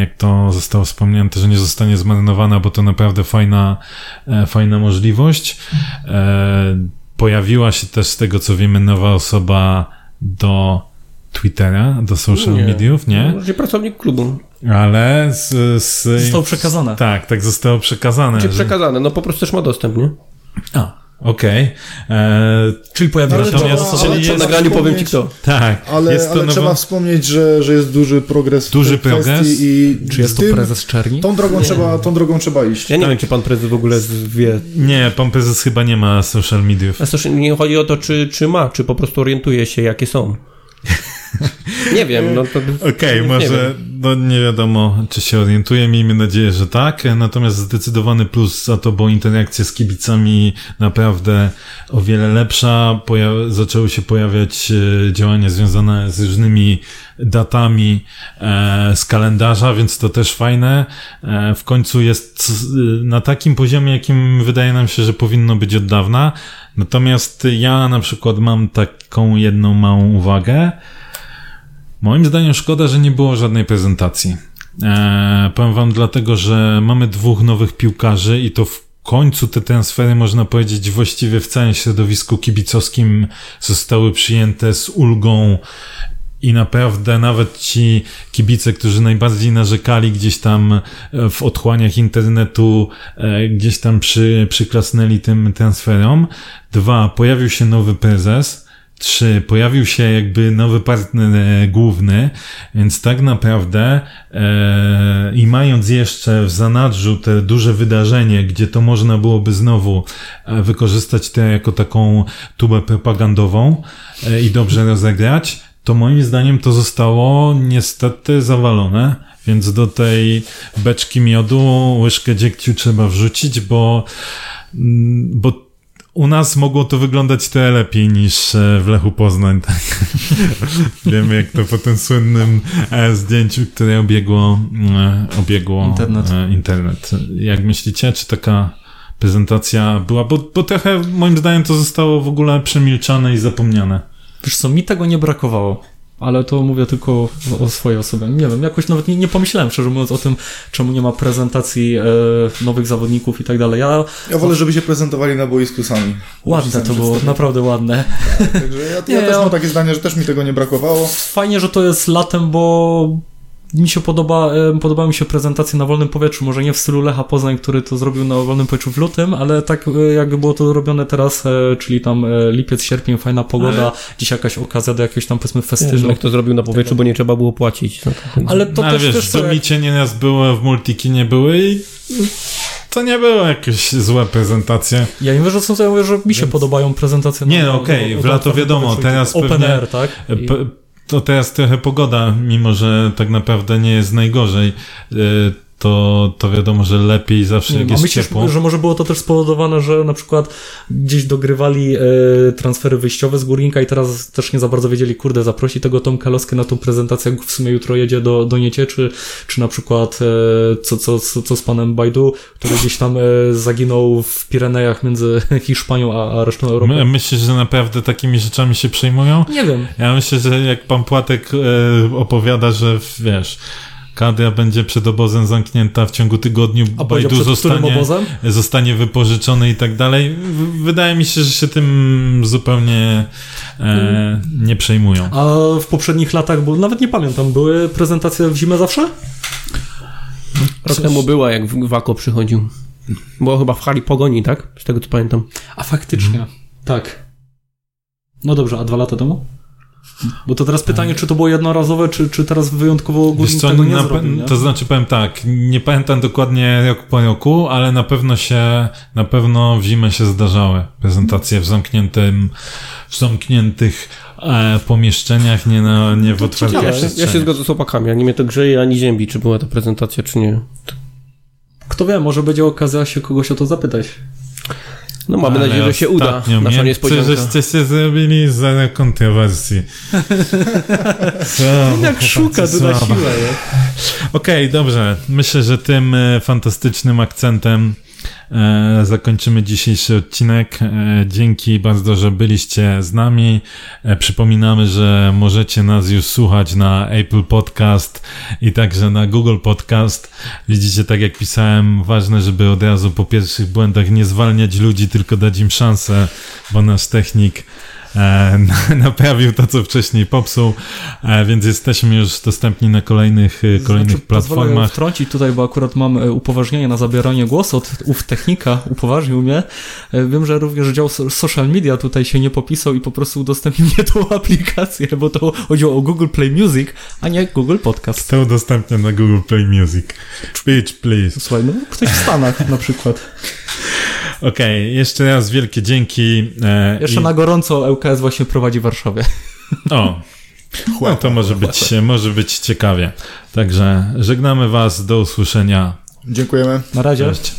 jak to zostało wspomniane, też nie zostanie zmarnowana, bo to naprawdę fajna, fajna możliwość. Pojawiła się też z tego, co wiemy, nowa osoba do Twittera, do social nie. mediów, nie? Może pracownik klubu. Ale z, z... Zostało przekazane. Tak, tak zostało przekazane. Czy że... przekazane, no po prostu też ma dostęp, nie? A, Okej. Okay. E, czyli pojawiło się natomiast, to, czyli jest, nagraniu powiem ci kto. Tak. Ale, ale nowo... trzeba wspomnieć, że, że jest duży progres Duży progres? I czy jest to prezes Czerni? Tą drogą, trzeba, tą drogą trzeba iść. Ja nie tak. wiem, czy pan prezes w ogóle wie. Nie, pan prezes chyba nie ma social mediów. Nie chodzi o to, czy, czy ma, czy po prostu orientuje się, jakie są. *laughs* *laughs* Nie wiem, no to... Okej, okay, może nie no nie wiadomo, czy się orientuje, miejmy nadzieję, że tak, natomiast zdecydowany plus za to, bo interakcja z kibicami naprawdę o wiele lepsza, Poja zaczęły się pojawiać e, działania związane z różnymi datami e, z kalendarza, więc to też fajne. E, w końcu jest na takim poziomie, jakim wydaje nam się, że powinno być od dawna. Natomiast ja na przykład mam taką jedną małą uwagę, Moim zdaniem szkoda, że nie było żadnej prezentacji. Eee, powiem wam dlatego, że mamy dwóch nowych piłkarzy i to w końcu te transfery, można powiedzieć, właściwie w całym środowisku kibicowskim zostały przyjęte z ulgą i naprawdę nawet ci kibice, którzy najbardziej narzekali gdzieś tam e, w otchłaniach internetu, e, gdzieś tam przy, przyklasnęli tym transferom. Dwa, pojawił się nowy prezes, 3 pojawił się jakby nowy partner e, główny, więc tak naprawdę e, i mając jeszcze w zanadrzu te duże wydarzenie, gdzie to można byłoby znowu e, wykorzystać to jako taką tubę propagandową e, i dobrze *laughs* rozegrać, to moim zdaniem to zostało niestety zawalone. Więc do tej beczki miodu łyżkę dziegciu trzeba wrzucić, bo, mm, bo u nas mogło to wyglądać tyle lepiej niż e, w Lechu Poznań. Tak? *laughs* Wiemy, jak to po tym słynnym e, zdjęciu, które obiegło, e, obiegło internet. internet. Jak myślicie, czy taka prezentacja była, bo, bo trochę moim zdaniem to zostało w ogóle przemilczane i zapomniane. Wiesz co, mi tego nie brakowało ale to mówię tylko o, swojej osobie. Nie wiem, jakoś nawet nie, nie pomyślałem, szczerze mówiąc, o tym, czemu nie ma prezentacji e, nowych zawodników i tak dalej. Ja, ja wolę, żeby się prezentowali na boisku sami. Ładne to było, naprawdę ładne. Tak, także ja, ja *laughs* nie, też mam takie zdanie, że też mi tego nie brakowało. Fajnie, że to jest latem, bo mi się podoba, podoba mi się prezentacja na wolnym powietrzu, może nie w stylu Lecha Poznań, który to zrobił na wolnym powietrzu w lutym, ale tak e, jakby było to robione teraz, e, czyli tam e, lipiec, sierpień, fajna pogoda, ale... dziś jakaś okazja do jakiegoś tam powiedzmy festynu. Jak to zrobił na powietrzu, bo nie trzeba było płacić. Ale to no, ale też, wiesz, też to jak... nieraz było, w Multikinie były i to nie było jakieś złe prezentacje. Ja nie wiem, że są, ja mówię, że mi się Więc... podobają prezentacje. Nie, no, okej, okay, w lato wiadomo, teraz Open pewnie, air, tak? I to teraz trochę pogoda, mimo że tak naprawdę nie jest najgorzej. To, to wiadomo, że lepiej zawsze jak jest myślisz, ciepło. że może było to też spowodowane, że na przykład gdzieś dogrywali e, transfery wyjściowe z Górnika i teraz też nie za bardzo wiedzieli, kurde, zaprosi tego Tomka Loskę na tą prezentację, jak w sumie jutro jedzie do, do Niecie, czy, czy na przykład e, co, co, co, co z panem Bajdu, który gdzieś tam e, zaginął w Pirenejach między *laughs* Hiszpanią a, a resztą Europy. My, myślisz, że naprawdę takimi rzeczami się przejmują? Nie wiem. Ja myślę, że jak pan Płatek e, opowiada, że wiesz, Kadra będzie przed obozem zamknięta w ciągu tygodniu. A Bajdu zostanie, zostanie wypożyczony i tak dalej. Wydaje mi się, że się tym zupełnie e, nie przejmują. A w poprzednich latach, bo nawet nie pamiętam, były prezentacje w zimę zawsze? Rok Coś... temu była, jak Wako przychodził. Było chyba w hali Pogoni, tak? Z tego co pamiętam. A faktycznie, mhm. tak. No dobrze, a dwa lata temu? Bo to teraz pytanie, czy to było jednorazowe, czy, czy teraz wyjątkowo Górnik co, tego nie na, zrobił, nie? To znaczy powiem tak, nie pamiętam dokładnie rok po roku, ale na pewno się, na pewno w zimę się zdarzały prezentacje w zamkniętym, w zamkniętych e, pomieszczeniach, nie, na, nie w otwartych ja, ja się zgodzę z opakami, ani mnie to grzeje, ani ziębi, czy była ta prezentacja, czy nie. Kto wie, może będzie okazja się kogoś o to zapytać. No mamy Ale nadzieję, że się uda. Nasza niespodzianka. żeście się zrobili za kontrowersji. *laughs* Jak szuka tu na siłę. Okej, okay, dobrze. Myślę, że tym e, fantastycznym akcentem zakończymy dzisiejszy odcinek. E, dzięki bardzo, że byliście z nami. E, przypominamy, że możecie nas już słuchać na Apple Podcast i także na Google Podcast. Widzicie, tak jak pisałem, ważne, żeby od razu po pierwszych błędach nie zwalniać ludzi, tylko dać im szansę, bo nasz technik e, *laughs* naprawił to, co wcześniej popsuł, e, więc jesteśmy już dostępni na kolejnych, e, kolejnych znaczy, platformach. wtrącić tutaj, bo akurat mam e, upoważnienie na zabieranie głosu od ów technika, upoważnił mnie. E, wiem, że również dział social media tutaj się nie popisał i po prostu udostępnił mnie tą *laughs* aplikację, bo to chodziło o Google Play Music, a nie Google Podcast. To udostępnię na Google Play Music. Bitch, please. Słuchaj, no ktoś w Stanach na przykład. *laughs* Okej, okay, jeszcze raz wielkie dzięki. E, jeszcze i... na gorąco LKS właśnie prowadzi w Warszawie. O, no to może być, może być ciekawie. Także żegnamy Was, do usłyszenia. Dziękujemy. Na razie. Cześć.